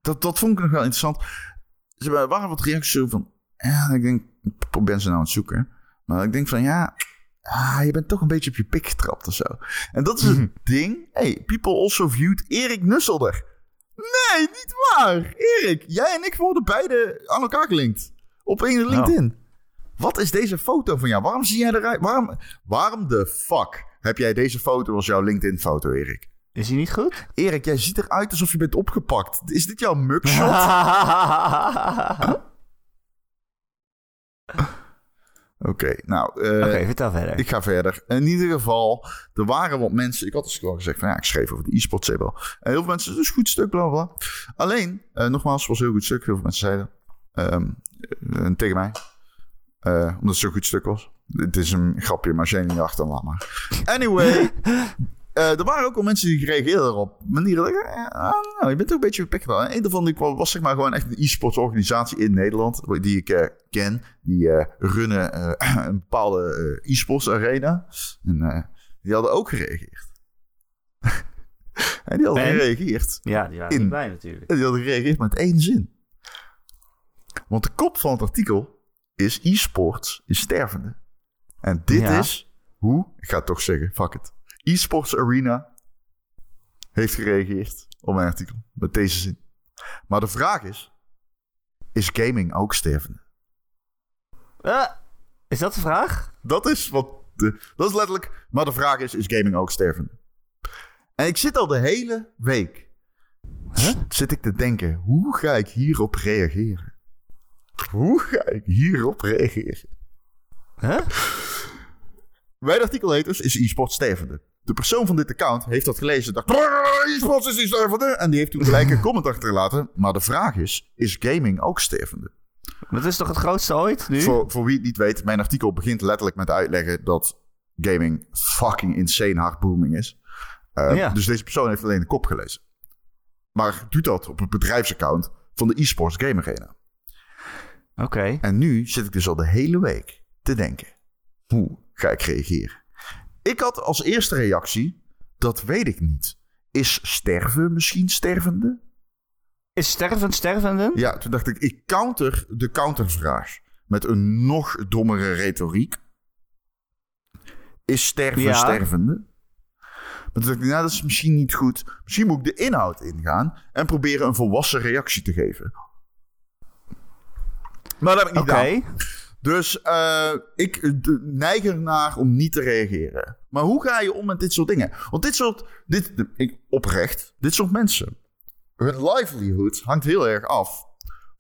dat, dat vond ik nog wel interessant. Er waren wat reacties zo van... Ja, ik denk, ik ben ze nou aan het zoeken. Maar ik denk van, ja, ah, je bent toch een beetje op je pik getrapt of zo. En dat is het ding. Hey, people also viewed Erik Nusselder. Nee, niet waar. Erik, jij en ik worden beide aan elkaar gelinkt. Op één LinkedIn. Wat is deze foto van jou? Waarom zie jij eruit? Waarom, waarom de fuck heb jij deze foto als jouw LinkedIn-foto, Erik? Is hij niet goed? Erik, jij ziet eruit alsof je bent opgepakt. Is dit jouw mugshot? <laughs> Oké, nou... eh, Oké, vertel verder. Ik ga verder. In ieder geval, er waren wat mensen. Ik had dus gewoon gezegd van ja, ik schreef over de e-sport wel. En heel veel mensen, een goed stuk, bla bla. Alleen, eh, nogmaals, het was een heel goed stuk. Heel veel mensen zeiden ehm, eh, tegen mij. eh, omdat het zo'n goed stuk was. Het is een grapje, maar als jij niet achter, laat maar. Anyway, <laughs> eh, er waren ook wel mensen die reageerden erop. Manieren dat ik, ah, nou, je bent toch een beetje gepakt. En een daarvan die was, was zeg maar gewoon echt een e-sports organisatie in Nederland. Die ik eh, ken. Die eh, runnen <clears throat> een bepaalde e-sports arena. En die hadden ook gereageerd. <laughs> en die hadden En? gereageerd. Ja, die waren In. niet blij natuurlijk. En die hadden gereageerd met één zin. Want de kop van het artikel is e-sports is stervende. En dit Ja. is hoe, ik ga het toch zeggen, fuck it. E-sports Arena heeft gereageerd op mijn artikel met deze zin. Maar de vraag is, is gaming ook stervende? Eh, is dat de vraag? Dat is wat, de, dat is letterlijk, maar de vraag is, is gaming ook stervende? En ik zit al de hele week, Huh? zit ik te denken, hoe ga ik hierop reageren? Hoe ga ik hierop reageren? Huh? Mijn artikel heet dus, is e-sport stervende? De persoon van dit account heeft dat gelezen en dacht, "Brrr, e-sports is niet stervende. En die heeft toen gelijk een comment achtergelaten. Maar de vraag is, is gaming ook stervende? Dat is toch het grootste ooit nu? Voor, voor wie het niet weet, mijn artikel begint letterlijk met uitleggen dat gaming fucking insane hard booming is. Uh, Ja. Dus deze persoon heeft alleen de kop gelezen. Maar doet dat op het bedrijfsaccount van de eSports Game Arena. Oké. En nu zit ik dus al de hele week te denken: hoe ga ik reageren? Ik had als eerste reactie: dat weet ik niet. Is sterven misschien stervende? Is stervend stervenden? Ja, toen dacht ik: ik counter de countervraag met een nog dommere retoriek. Is sterven Ja. stervende? Maar toen dacht ik: nou, dat is misschien niet goed. Misschien moet ik de inhoud ingaan en proberen een volwassen reactie te geven. Maar dat heb ik niet Oké. gedaan. Dus eh, ik eh, neig ernaar om niet te reageren. Maar hoe ga je om met dit soort dingen? Want dit soort, dit, ik, oprecht, dit soort mensen, hun livelihood hangt heel erg af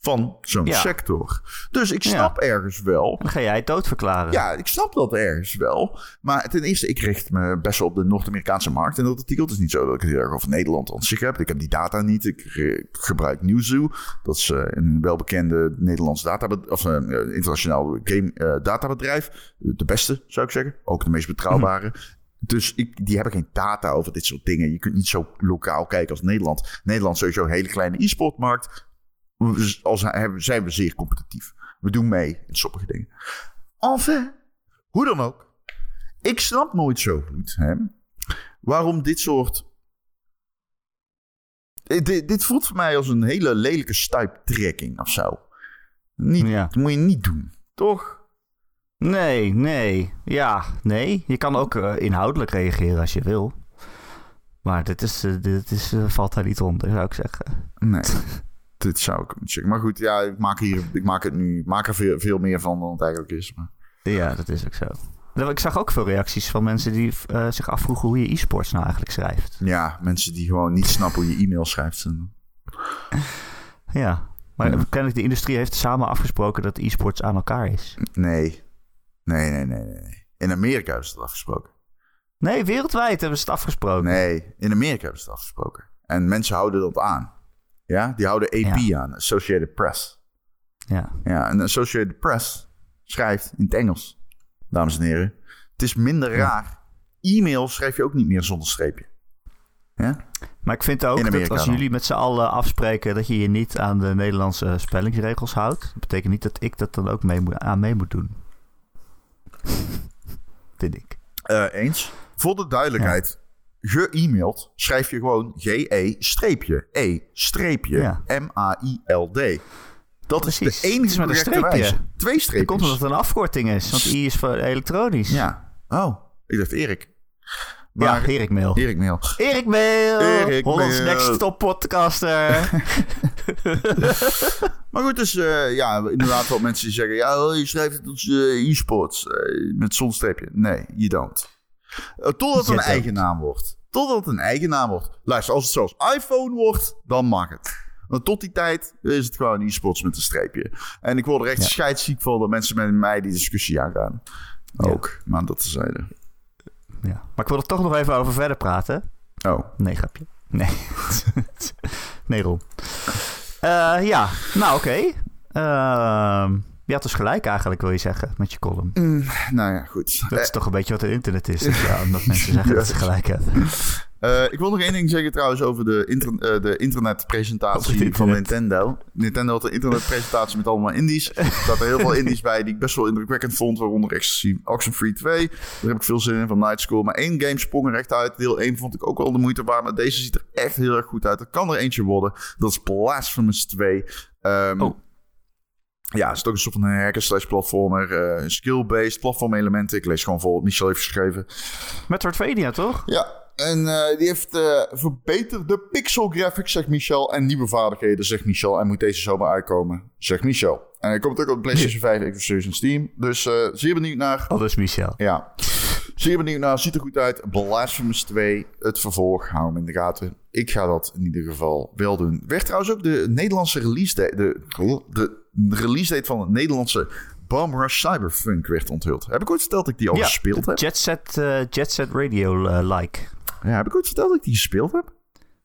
van zo'n Ja. sector. Dus ik Ja. snap ergens wel. Dan ga jij het doodverklaren. Ja, ik snap dat ergens wel. Maar ten eerste, ik richt me best wel op de Noord-Amerikaanse markt in dat artikel. Het is niet zo dat ik het heel erg over Nederland aan zich heb. Ik heb die data niet. Ik eh, gebruik Newzoo. Dat is eh, een welbekende Nederlands data of een internationaal game eh, databedrijf. De beste, zou ik zeggen. Ook de meest betrouwbare. Dus ik, die hebben geen data over dit soort dingen. Je kunt niet zo lokaal kijken als Nederland. Nederland is sowieso een hele kleine e-sportmarkt. Als, zijn we zeer competitief. We doen mee in sommige dingen. Enfin, hoe dan ook. Ik snap nooit zo goed hè, waarom dit soort. Eh, Dit, dit voelt voor mij als een hele lelijke stuiptrekking of zo. Niet, Ja. Dat moet je niet doen, toch? Nee, nee. Ja, nee. Je kan ook eh, inhoudelijk reageren als je wil. Maar dit, is, eh, dit is, valt daar niet onder, zou ik zeggen. Nee, <laughs> dit zou ik zeggen. Maar goed, ja, ik maak, hier, ik maak, het nu, ik maak er veel, veel meer van dan het eigenlijk is. Maar Ja, dat is ook zo. Ik zag ook veel reacties van mensen die eh, zich afvroegen hoe je e-sports nou eigenlijk schrijft. Ja, mensen die gewoon niet snappen hoe je e-mail schrijft. Ja, maar ja. kennelijk de industrie heeft samen afgesproken dat e-sports aan elkaar is. Nee. Nee, nee, nee, nee. In Amerika hebben ze het afgesproken. Nee, wereldwijd hebben ze het afgesproken. Nee, in Amerika hebben ze het afgesproken. En mensen houden dat aan. Ja, die houden AP aan, Associated Press. Ja. Ja, en Associated Press schrijft in het Engels, dames en heren. Het is minder raar. E-mail schrijf je ook niet meer zonder streepje. Ja? Maar ik vind ook dat als jullie met z'n allen afspreken dat je je niet aan de Nederlandse spellingsregels houdt, dat betekent niet dat ik dat dan ook mee moet, aan mee moet doen. <laughs> vind ik. Uh, eens. Voor de duidelijkheid. Ge-mailed schrijf je gewoon G-E-E-M-A-I-L-D. Dat is de enige correcte wijze. Twee streepjes. komt omdat het een afkorting is, want I is voor elektronisch. Ja. Oh, ik dacht Erik. Maar, ja, Erik Mail. Erik Mail. Erik Mail. Erik Hollands Next Top Podcaster. <laughs> maar goed, dus uh, ja, inderdaad wel mensen die zeggen... Ja, oh, je schrijft het als uh, e-sports uh, met streepje. Nee, je don't. Totdat het een eigen naam wordt. Totdat het een eigen naam wordt. Luister, als het zoals iPhone wordt, dan mag het. Want tot die tijd is het gewoon e-sports met een streepje. En ik word er echt ja. scheidsziek van dat mensen met mij die discussie aangaan. Ook, ja. maar dat tezijde. Ja. Maar ik wil er toch nog even over verder praten. Oh. Nee, grapje. Nee. <laughs> nee, Ron. Uh, ja, nou oké. Okay. Uh, je had dus gelijk eigenlijk, wil je zeggen, met je column. Mm, nou ja, goed. Dat is uh, toch een beetje wat het internet is. Dus <laughs> ja, omdat mensen zeggen dat ze gelijk hebben. Uh, ik wil nog één ding zeggen trouwens over de, inter uh, de internetpresentatie internet. van Nintendo. Nintendo had een internetpresentatie met allemaal indies. Er zaten heel veel indies bij die ik best wel indrukwekkend vond. Waaronder Ecstasy Oxenfree 2. Daar heb ik veel zin in van Night School. Maar één game sprong er echt uit. Deel 1 vond ik ook wel de moeite waard. Maar deze ziet er echt heel erg goed uit. Er kan er eentje worden. Dat is Blasphemous 2. Um, oh. Ja, het is ook een soort van een hacker slash platformer. Uh, skill-based platform elementen. Ik lees gewoon vol wat Michel heeft geschreven. Metroidvania, toch? Ja, en uh, die heeft uh, verbeterde pixel graphics, zegt Michel. En nieuwe vaardigheden, zegt Michel. En moet deze zomer uitkomen, zegt Michel. En hij komt ook op PlayStation 5, Xbox en Steam. Dus zeer benieuwd naar... Oh, dat is Michel. Ja. Zeer benieuwd naar. Ziet er goed uit. Blasphemous 2, het vervolg. Hou hem in de gaten. Ik ga dat in ieder geval wel doen. Werd trouwens ook de Nederlandse release date... De, de, de release date van het Nederlandse Bomb Rush Cyberpunk werd onthuld. Heb ik ooit verteld dat ik die al ja, gespeeld heb? Jet Set, uh, Jet Set Radio-like. Ja, heb ik ooit verteld dat ik die gespeeld heb?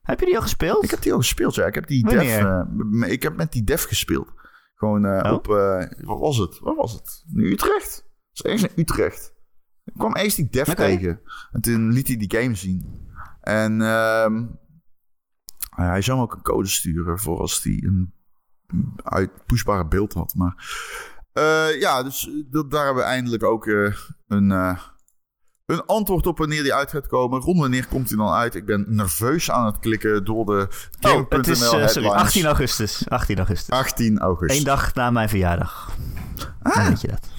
Heb je die al gespeeld? Ik heb die al gespeeld, ja. Ik heb, die dev, uh, ik heb met die dev gespeeld. Gewoon oh? op... Wat was het? Wat was het? Utrecht. Dat is ergens in Utrecht. Ik kwam eerst die dev okay. tegen. En toen liet hij die game zien. En uh, hij zou me ook een code sturen voor als hij een uitpushbare beeld had. Maar uh, ja, dus dat, daar hebben we eindelijk ook uh, een, uh, een antwoord op wanneer die uit gaat komen. Rond wanneer komt hij dan uit? Ik ben nerveus aan het klikken door de oh, het is, sorry, 18 augustus. 18 augustus. 18 augustus. Eén dag na mijn verjaardag. Ah. Dan weet je dat.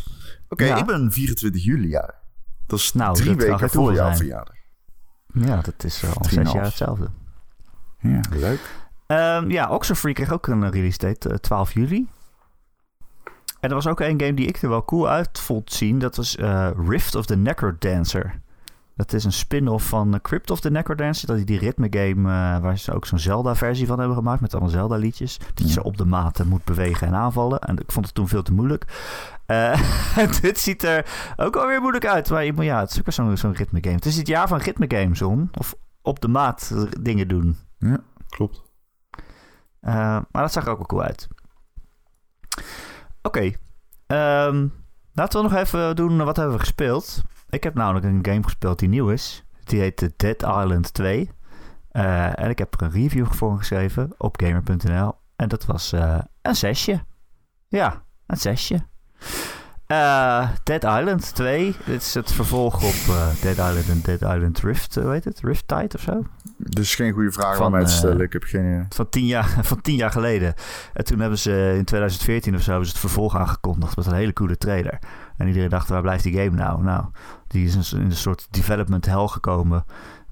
Oké, okay, ja. ik ben 24 juli jaar. Dat is nou, drie weken voor jouw verjaardag. Ja, dat is al zes jaar hetzelfde. Ja, leuk. Um, ja, Oxenfree kreeg ook een release date, uh, 12 juli. En er was ook een game die ik er wel cool uit vond zien. Dat was uh, Rift of the Necrodancer. Dat is een spin-off van Crypt of the Necrodancer. Dat is die ritme game uh, waar ze ook zo'n Zelda-versie van hebben gemaakt. Met allemaal Zelda-liedjes. Dat je ze op de maten moet bewegen en aanvallen. En ik vond het toen veel te moeilijk. <laughs> Uh, dit ziet er ook alweer moeilijk uit. Maar ja, het is ook zo'n zo'n ritme game. Het is het jaar van ritme games, Zon. Of op de maat dingen doen. Ja, klopt. Uh, maar dat zag er ook wel cool uit. Oké. Okay. Um, laten we nog even doen wat hebben we gespeeld. Ik heb namelijk een game gespeeld die nieuw is. Die heet Dead Island 2. Uh, en ik heb er een review voor geschreven op gamer.nl. En dat was uh, een zesje. Ja, een zesje. Uh, Dead Island 2. Dit is het vervolg op Dead Island en Dead Island Rift, hoe heet het? Rift Tide of zo? Dus geen goede vraag van mij te stellen. Ik heb geen... Van tien, jaar, <laughs> van tien jaar geleden. En toen hebben ze in 2014 of zo hebben ze het vervolg aangekondigd met een hele coole trailer. En iedereen dacht, waar blijft die game nou? Nou, die is in een soort development hell gekomen.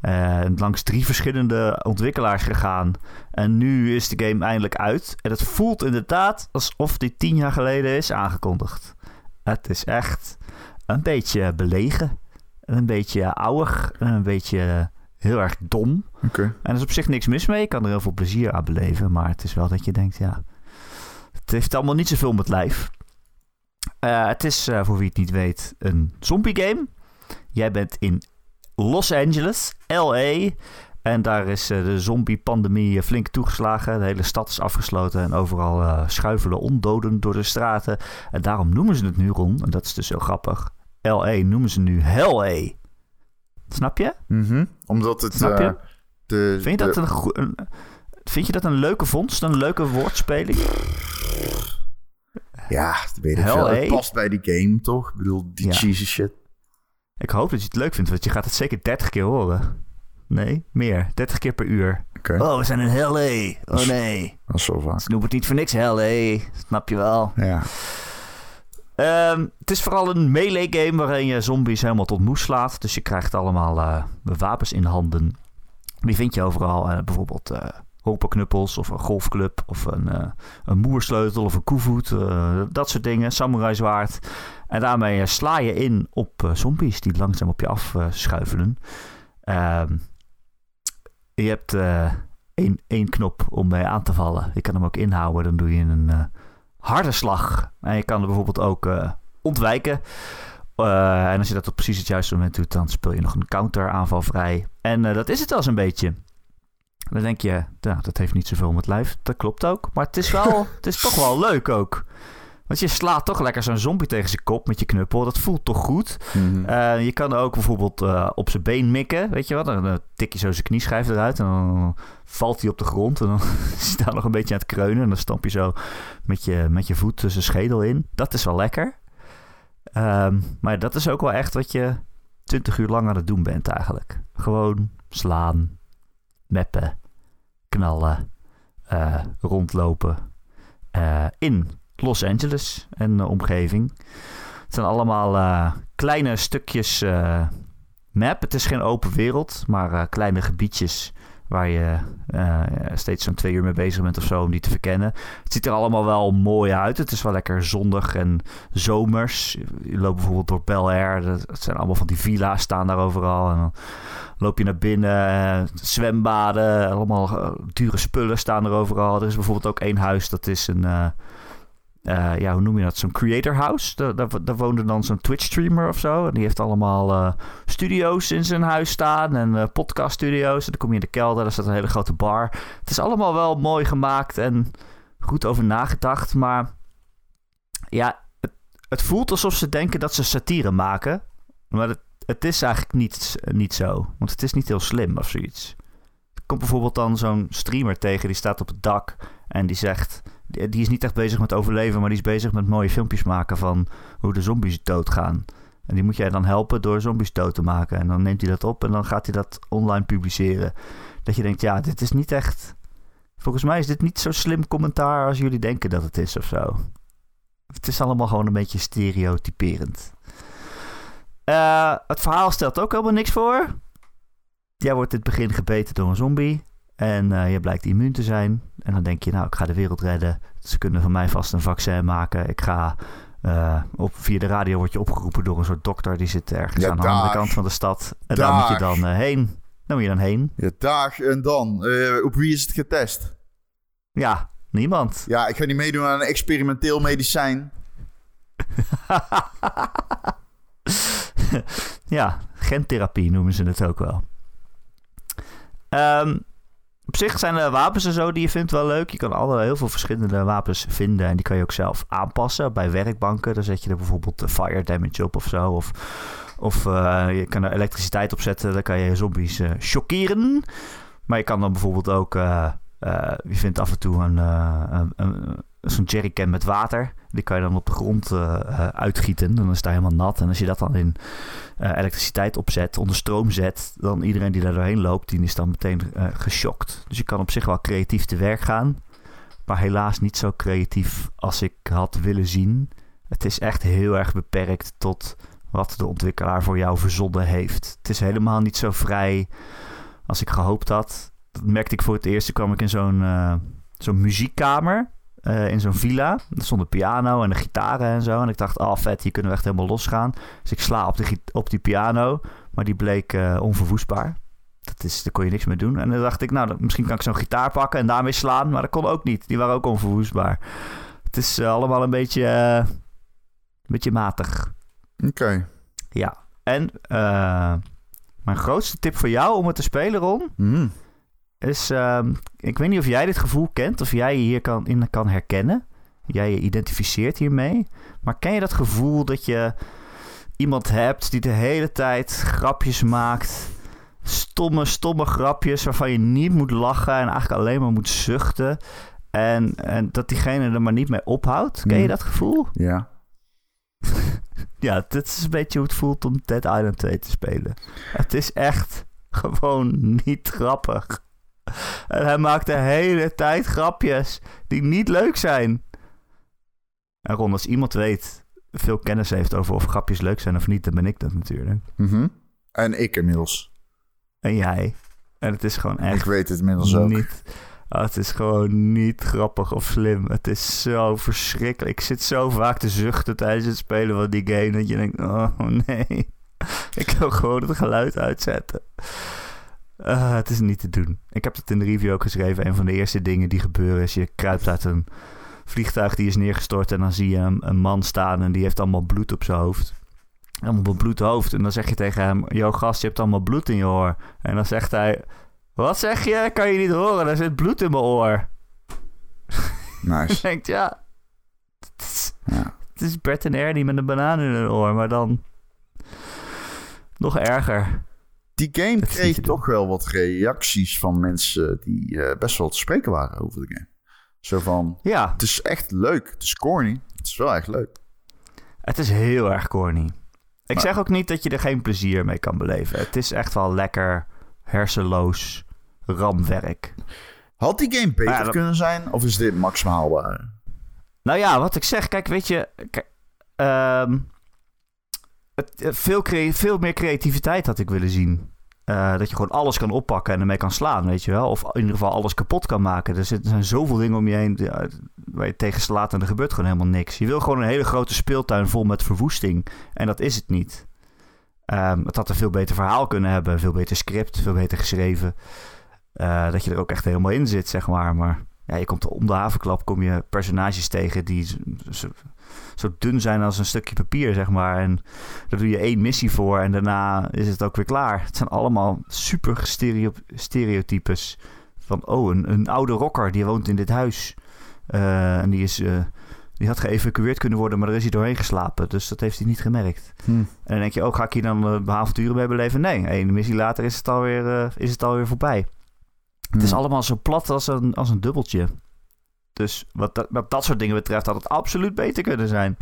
Uh, langs drie verschillende ontwikkelaars gegaan. En nu is de game eindelijk uit. En het voelt inderdaad alsof die tien jaar geleden is aangekondigd. Het is echt een beetje belegen. En een beetje ouwig. En een beetje heel erg dom. Oké. En er is op zich niks mis mee. Je kan er heel veel plezier aan beleven. Maar het is wel dat je denkt, ja... Het heeft allemaal niet zoveel met lijf. Eh, het is, eh, voor wie het niet weet, een zombie game. Jij bent in Los Angeles, LA. En daar is eh, de zombie-pandemie flink toegeslagen. De hele stad is afgesloten en overal schuifelen ondoden door de straten. En daarom noemen ze het nu, Ron, en dat is dus zo grappig. LA noemen ze nu Hell-A. Snap je? Mhm. Omdat het... Snap je? de, Vind je, dat de- een, goe- een, vind je dat een leuke vondst? Een leuke woordspeling? Ja, dat weet ik veel. Het past bij die game, toch? Ik bedoel, die Ja. cheesy shit. Ik hoop dat je het leuk vindt, want je gaat het zeker 30 keer horen. Nee, meer. 30 keer per uur. Oh, we zijn in Hell-A. Oh nee. dat is zo vaak. Ze noemen het niet voor niks Hell-A. Snap je wel? Ja. Ehm, het is vooral een melee game waarin je zombies helemaal tot moes slaat. Dus je krijgt allemaal eh, wapens in handen. Die vind je overal. Eh, bijvoorbeeld eh hopperknuppels of een golfclub of een, eh, een moersleutel of een koevoet. eh, dat soort dingen. Samurai zwaard. En daarmee eh, sla je in op zombies die langzaam op je af schuifelen. Ehm, je hebt één, één knop om mee aan te vallen. Je kan hem ook inhouden. Dan doe je een harde slag. En je kan er bijvoorbeeld ook ontwijken. En als je dat op precies het juiste moment doet, dan speel je nog een counteraanval vrij. En dat is het wel zo'n beetje. Dan denk je, ja, dat heeft niet zoveel met lijf. Dat klopt ook. Maar het is, wel, <laughs> het is toch wel leuk ook. Want je slaat toch lekker zo'n zombie tegen zijn kop met je knuppel. Dat voelt toch goed. Mhm. Eh, je kan ook bijvoorbeeld eh, op zijn been mikken, weet je wat? Dan eh, tik je zo zijn knieschijf eruit en dan valt hij op de grond. En dan <laughs> is hij daar nog een beetje aan het kreunen. En dan stamp je zo met je, met je voet tussen schedel in. Dat is wel lekker. Ehm, maar dat is ook wel echt wat je 20 uur lang aan het doen bent eigenlijk. Gewoon slaan, meppen, knallen, eh, rondlopen eh, in Los Angeles en eh, omgeving. Het zijn allemaal kleine stukjes map. Het is geen open wereld, maar kleine gebiedjes waar je eh, steeds zo'n twee uur mee bezig bent of zo om die te verkennen. Het ziet er allemaal wel mooi uit. Het is wel lekker zonnig en zomers. Je loopt bijvoorbeeld door Bel Air. Dat zijn allemaal van die villa's staan daar overal. En dan loop je naar binnen. eh, zwembaden, allemaal eh, dure spullen staan er overal. Er is bijvoorbeeld ook één huis, dat is een... eh, ja, hoe noem je dat? Zo'n creator house. Daar, daar, daar woonde dan zo'n Twitch streamer of zo. En die heeft allemaal eh, studio's in zijn huis staan. En eh podcast studio's. En dan kom je in de kelder. Daar staat een hele grote bar. Het is allemaal wel mooi gemaakt en goed over nagedacht. Maar ja, het, voelt alsof ze denken dat ze satire maken. Maar het, het is eigenlijk niet, niet zo. Want het is niet heel slim of zoiets. Er komt bijvoorbeeld dan zo'n streamer tegen. Die staat op het dak. En die zegt... Die is niet echt bezig met overleven, maar die is bezig met mooie filmpjes maken van hoe de zombies doodgaan. En die moet jij dan helpen door zombies dood te maken. En dan neemt hij dat op en dan gaat hij dat online publiceren. Dat je denkt, ja, dit is niet echt... Volgens mij is dit niet zo slim commentaar als jullie denken dat het is of zo. Het is allemaal gewoon een beetje stereotyperend. Eh, het verhaal stelt ook helemaal niks voor. Jij wordt in het begin gebeten door een zombie. En eh, je blijkt immuun te zijn. En dan denk je, nou, ik ga de wereld redden. Ze kunnen van mij vast een vaccin maken. Ik ga... eh, op, via de radio word je opgeroepen door een soort dokter. Die zit ergens Ja, aan de andere kant van de stad. En daar moet je dan eh, heen. Daar moet je dan heen. Ja, dag en dan. Op wie is het getest? Ja, niemand. Ja, ik ga niet meedoen aan een experimenteel medicijn. <laughs> ja, gentherapie noemen ze het ook wel. Ehm, op zich zijn de wapens en zo die je vindt wel leuk. Je kan alle, heel veel verschillende wapens vinden. En die kan je ook zelf aanpassen. Bij werkbanken, dan zet je er bijvoorbeeld fire damage op of zo. Of, of eh, je kan er elektriciteit op zetten. Dan kan je zombies chockeren. Maar je kan dan bijvoorbeeld ook... eh, je vindt af en toe een, een- zo'n jerrycan met water. Die kan je dan op de grond eh, eh, uitgieten. Dan is daar helemaal nat. En als je dat dan in eh, elektriciteit opzet, onder stroom zet, dan iedereen die daar doorheen loopt, die is dan meteen geschokt. Dus je kan op zich wel creatief te werk gaan. Maar helaas niet zo creatief als ik had willen zien. Het is echt heel erg beperkt tot wat de ontwikkelaar voor jou verzonnen heeft. Het is helemaal niet zo vrij als ik gehoopt had. Dat merkte ik voor het eerst. Toen kwam ik in zo'n zo'n muziekkamer. Eh, in zo'n villa. Er stond een piano en de gitaren en zo. En ik dacht, oh vet, hier kunnen we echt helemaal losgaan. Dus ik sla op, de, op die piano, maar die bleek uh, onverwoestbaar. Dat is, daar kon je niks mee doen. En dan dacht ik, nou, misschien kan ik zo'n gitaar pakken en daarmee slaan. Maar dat kon ook niet. Die waren ook onverwoestbaar. Het is uh, allemaal een beetje, een beetje matig. Oké. Okay. Ja. En mijn grootste tip voor jou om het te spelen, Ron... Mm is, uh, ik weet niet of jij dit gevoel kent, of jij je hier kan, in kan herkennen. Jij je identificeert hiermee. Maar ken je dat gevoel dat je iemand hebt die de hele tijd grapjes maakt? Stomme, stomme grapjes waarvan je niet moet lachen en eigenlijk alleen maar moet zuchten. En, en dat diegene er maar niet mee ophoudt. Ken je Mm. dat gevoel? Ja. <laughs> ja, dit is een beetje hoe het voelt om Dead Island 2 te spelen. Het is echt gewoon niet grappig. En hij maakt de hele tijd grapjes die niet leuk zijn. En Ron, als iemand weet, veel kennis heeft over of grapjes leuk zijn of niet, dan ben ik dat natuurlijk. Mhm. En ik inmiddels. En jij. En het is gewoon echt Ik weet het inmiddels ook. niet. Oh, het is gewoon niet grappig of slim. Het is zo verschrikkelijk. Ik zit zo vaak te zuchten tijdens het spelen van die game. Dat je denkt, oh nee. <laughs> Ik wil gewoon het geluid uitzetten. Uh, het is niet te doen. Ik heb het in de review ook geschreven. Een van de eerste dingen die gebeuren is... je kruipt uit een vliegtuig die is neergestort... en dan zie je een, een man staan en die heeft allemaal bloed op zijn hoofd. Allemaal bebloed hoofd. En dan zeg je tegen hem... Yo gast, je hebt allemaal bloed in je oor. En dan zegt hij... Wat zeg je? Kan je niet horen? Er zit bloed in mijn oor. <laughs> Nice. je denkt, ja... Het is, ja. het is Bert en Ernie met een banaan in hun oor. Maar dan... Nog erger. Die game kreeg toch wel wat reacties van mensen die uh, best wel te spreken waren over de game. Zo van, ja. het is echt leuk. Het is corny. Het is wel echt leuk. Het is heel erg corny. Ik maar, zeg ook niet dat je er geen plezier mee kan beleven. Het is echt wel lekker hersenloos ramwerk. Had die game beter ja, dat... kunnen zijn of is dit maximaal haalbaar? Nou ja, wat ik zeg, kijk, weet je... Kijk, um, het, veel, veel meer creativiteit had ik willen zien. Uh, dat je gewoon alles kan oppakken en ermee kan slaan, weet je wel. Of in ieder geval alles kapot kan maken. Er zijn zoveel dingen om je heen waar je tegen slaat en er gebeurt gewoon helemaal niks. Je wil gewoon een hele grote speeltuin vol met verwoesting. En dat is het niet. Um, het had een veel beter verhaal kunnen hebben. Veel beter script, veel beter geschreven. Uh, dat je er ook echt helemaal in zit, zeg maar. Maar ja, je komt om de havenklap kom je personages tegen die zo, zo dun zijn als een stukje papier, zeg maar. En daar doe je één missie voor en daarna is het ook weer klaar. Het zijn allemaal super stereo stereotypes. Van, oh, een, een oude rocker die woont in dit huis. Uh, en die is... Uh, die had geëvacueerd kunnen worden, maar daar is hij doorheen geslapen. Dus dat heeft hij niet gemerkt. Hm. En dan denk je, oh, ga ik hier dan uh, avonturen mee beleven? Nee, één missie later is het alweer, uh, is het alweer voorbij. Het is allemaal zo plat als een, als een dubbeltje. Dus wat dat, wat dat soort dingen betreft had het absoluut beter kunnen zijn.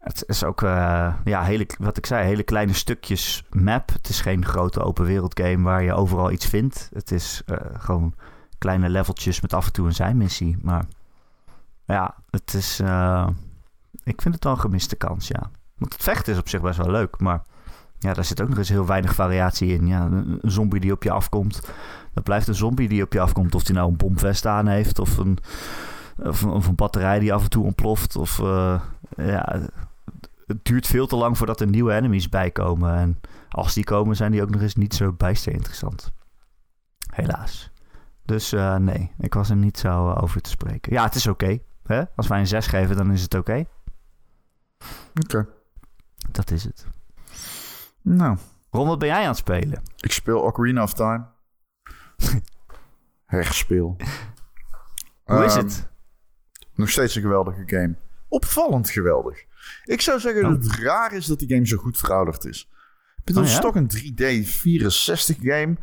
Het is ook, uh, ja, hele, wat ik zei, hele kleine stukjes map. Het is geen grote open wereld game waar je overal iets vindt. Het is uh, gewoon kleine leveltjes met af en toe een zijmissie. Maar ja, het is... Uh, ik vind het wel een gemiste kans, ja. Want het vechten is op zich best wel leuk, maar... Ja, daar zit ook nog eens heel weinig variatie in. Ja, een zombie die op je afkomt. Dat blijft een zombie die op je afkomt. Of die nou een bomvest aan heeft. Of een, of een, of een batterij die af en toe ontploft. Of uh, ja, het duurt veel te lang voordat er nieuwe enemies bijkomen. En als die komen, zijn die ook nog eens niet zo bijster interessant. Helaas. Dus uh, nee, ik was er niet zo uh, over te spreken. Ja, het is oké. Okay, Als wij een 6 geven, dan is het oké. Okay. Oké. Okay. Dat is het. Nou. Ron, wat ben jij aan het spelen? Ik speel Ocarina of Time. <laughs> Herspeel. Hoe um, is het? Nog steeds een geweldige game. Opvallend geweldig. Ik zou zeggen oh. dat het raar is dat die game zo goed verouderd is. Ik bedoel, oh, ja? het is toch een 3D 64 game.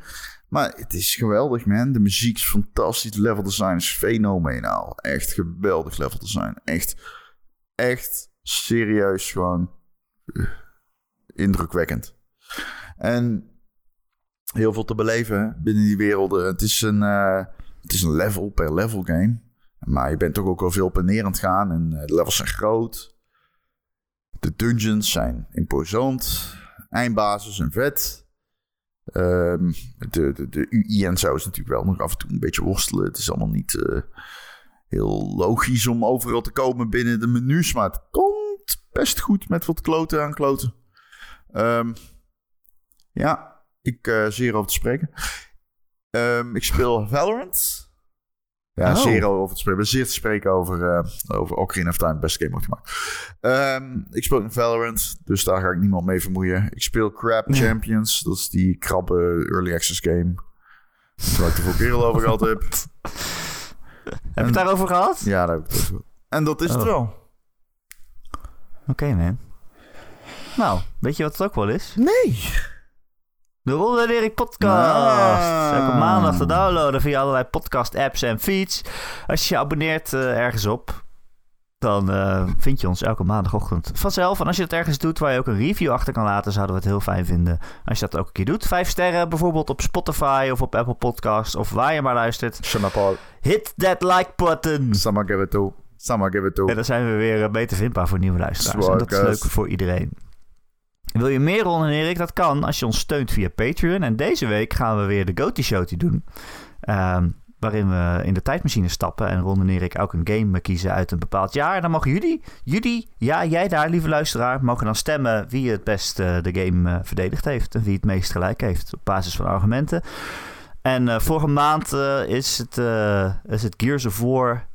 Maar het is geweldig, man. De muziek is fantastisch. Het level design is fenomenaal. Echt geweldig level design. Echt, echt serieus gewoon uh, indrukwekkend. En heel veel te beleven binnen die werelden. Het is een, uh, het is een level per level game. Maar je bent toch ook wel veel op en neer aan het gaan. En de levels zijn groot. De dungeons zijn imposant. Eindbazen zijn vet. Um, de, de, de UI en zo is natuurlijk wel nog af en toe een beetje worstelen. Het is allemaal niet uh, heel logisch om overal te komen binnen de menus. Maar het komt best goed met wat kloten aan kloten. Ehm, ja, ik uh, zeer over te spreken. Um, ik speel Valorant. Ja, Oh. zeer over te spreken. Zeer te spreken over, uh, over Ocarina of Time. Best game ooit gemaakt. Um, ik speel in Valorant, dus daar ga ik niemand mee vermoeien. Ik speel Crab Champions. Dat is die krabbe early access game. Waar ik de vorige keer al over gehad heb. Heb je het daarover gehad? Ja, daar heb ik het over gehad. En dat is het Oh. wel. Oké, man. Nou, weet je wat het ook wel is? Nee. De Ronde podcast. Ah. Elke maandag te downloaden via allerlei podcast apps en feeds. Als je je abonneert eh, ergens op, dan eh, vind je ons elke maandagochtend vanzelf. En als je het ergens doet waar je ook een review achter kan laten, zouden we het heel fijn vinden. Als je dat ook een keer doet. Vijf sterren bijvoorbeeld op Spotify of op Apple Podcasts of waar je maar luistert. Hit that like button. Sama give it to. Sama give it to. En dan zijn we weer eh, beter vindbaar voor nieuwe luisteraars. En dat is leuk voor iedereen. Wil je meer Ron en Erik? Dat kan als je ons steunt via Patreon. En deze week gaan we weer de Goaty Show doen. Ehm, waarin we in de tijdmachine stappen en Ron en Erik ook een game kiezen uit een bepaald jaar. En dan mogen jullie, jullie, ja jij daar lieve luisteraar, mogen dan stemmen wie het best eh, de game eh, verdedigd heeft. En wie het meest gelijk heeft op basis van argumenten. En eh, vorige maand is, het, is het Gears of War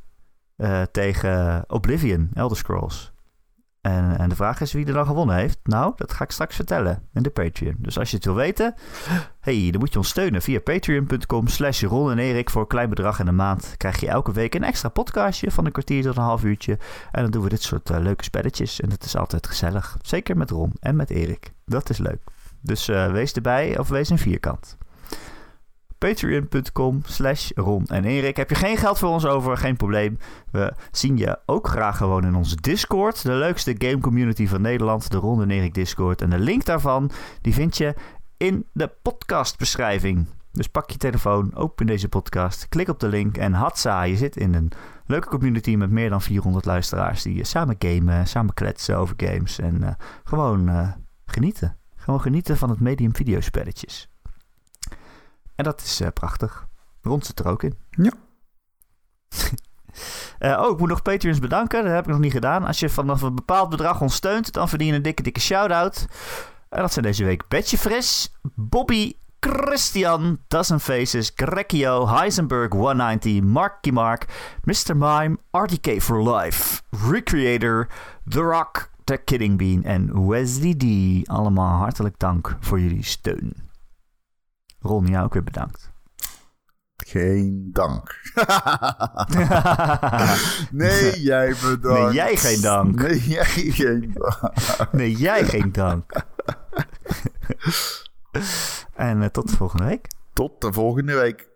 tegen Oblivion, Elder Scrolls. En, en de vraag is wie er dan gewonnen heeft. Nou, dat ga ik straks vertellen in de Patreon. Dus als je het wil weten, hey, dan moet je ons steunen via patreon.com slash Ron en Erik. Voor een klein bedrag in de maand krijg je elke week een extra podcastje van een kwartier tot een half uurtje. En dan doen we dit soort eh, leuke spelletjes. En dat is altijd gezellig. Zeker met Ron en met Erik. Dat is leuk. Dus eh, wees erbij of wees een vierkant. Patreon.com slash Ron en Erik. Heb je geen geld voor ons over? Geen probleem. We zien je ook graag gewoon in onze Discord. De leukste game community van Nederland. De Ron en Erik Discord. En de link daarvan die vind je in de podcastbeschrijving. Dus pak je telefoon, open deze podcast, klik op de link en hatsa, je zit in een leuke community met meer dan 400 luisteraars die samen gamen, samen kletsen over games en eh, gewoon eh, genieten. Gewoon genieten van het medium videospelletjes. En dat is eh, prachtig. Rond zit er ook in. Ja. <laughs> Eh, oh, ik moet nog Patreons bedanken. Dat heb ik nog niet gedaan. Als je vanaf een bepaald bedrag ons steunt, dan verdien je een dikke, dikke shout-out. En dat zijn deze week Betje Fris, Bobby, Christian, Dozen Faces, Grecchio, Heisenberg 190, Marky Mark, Mr. Mime, RTK for Life, Recreator, The Rock, The Kidding Bean en Wesley D. Allemaal hartelijk dank voor jullie steun. Ron, jou ook weer bedankt. Geen dank. <laughs> nee, jij bedankt. Nee, jij geen dank. Nee, jij geen dank. Nee, jij geen dank. <laughs> en eh, tot de volgende week. Tot de volgende week.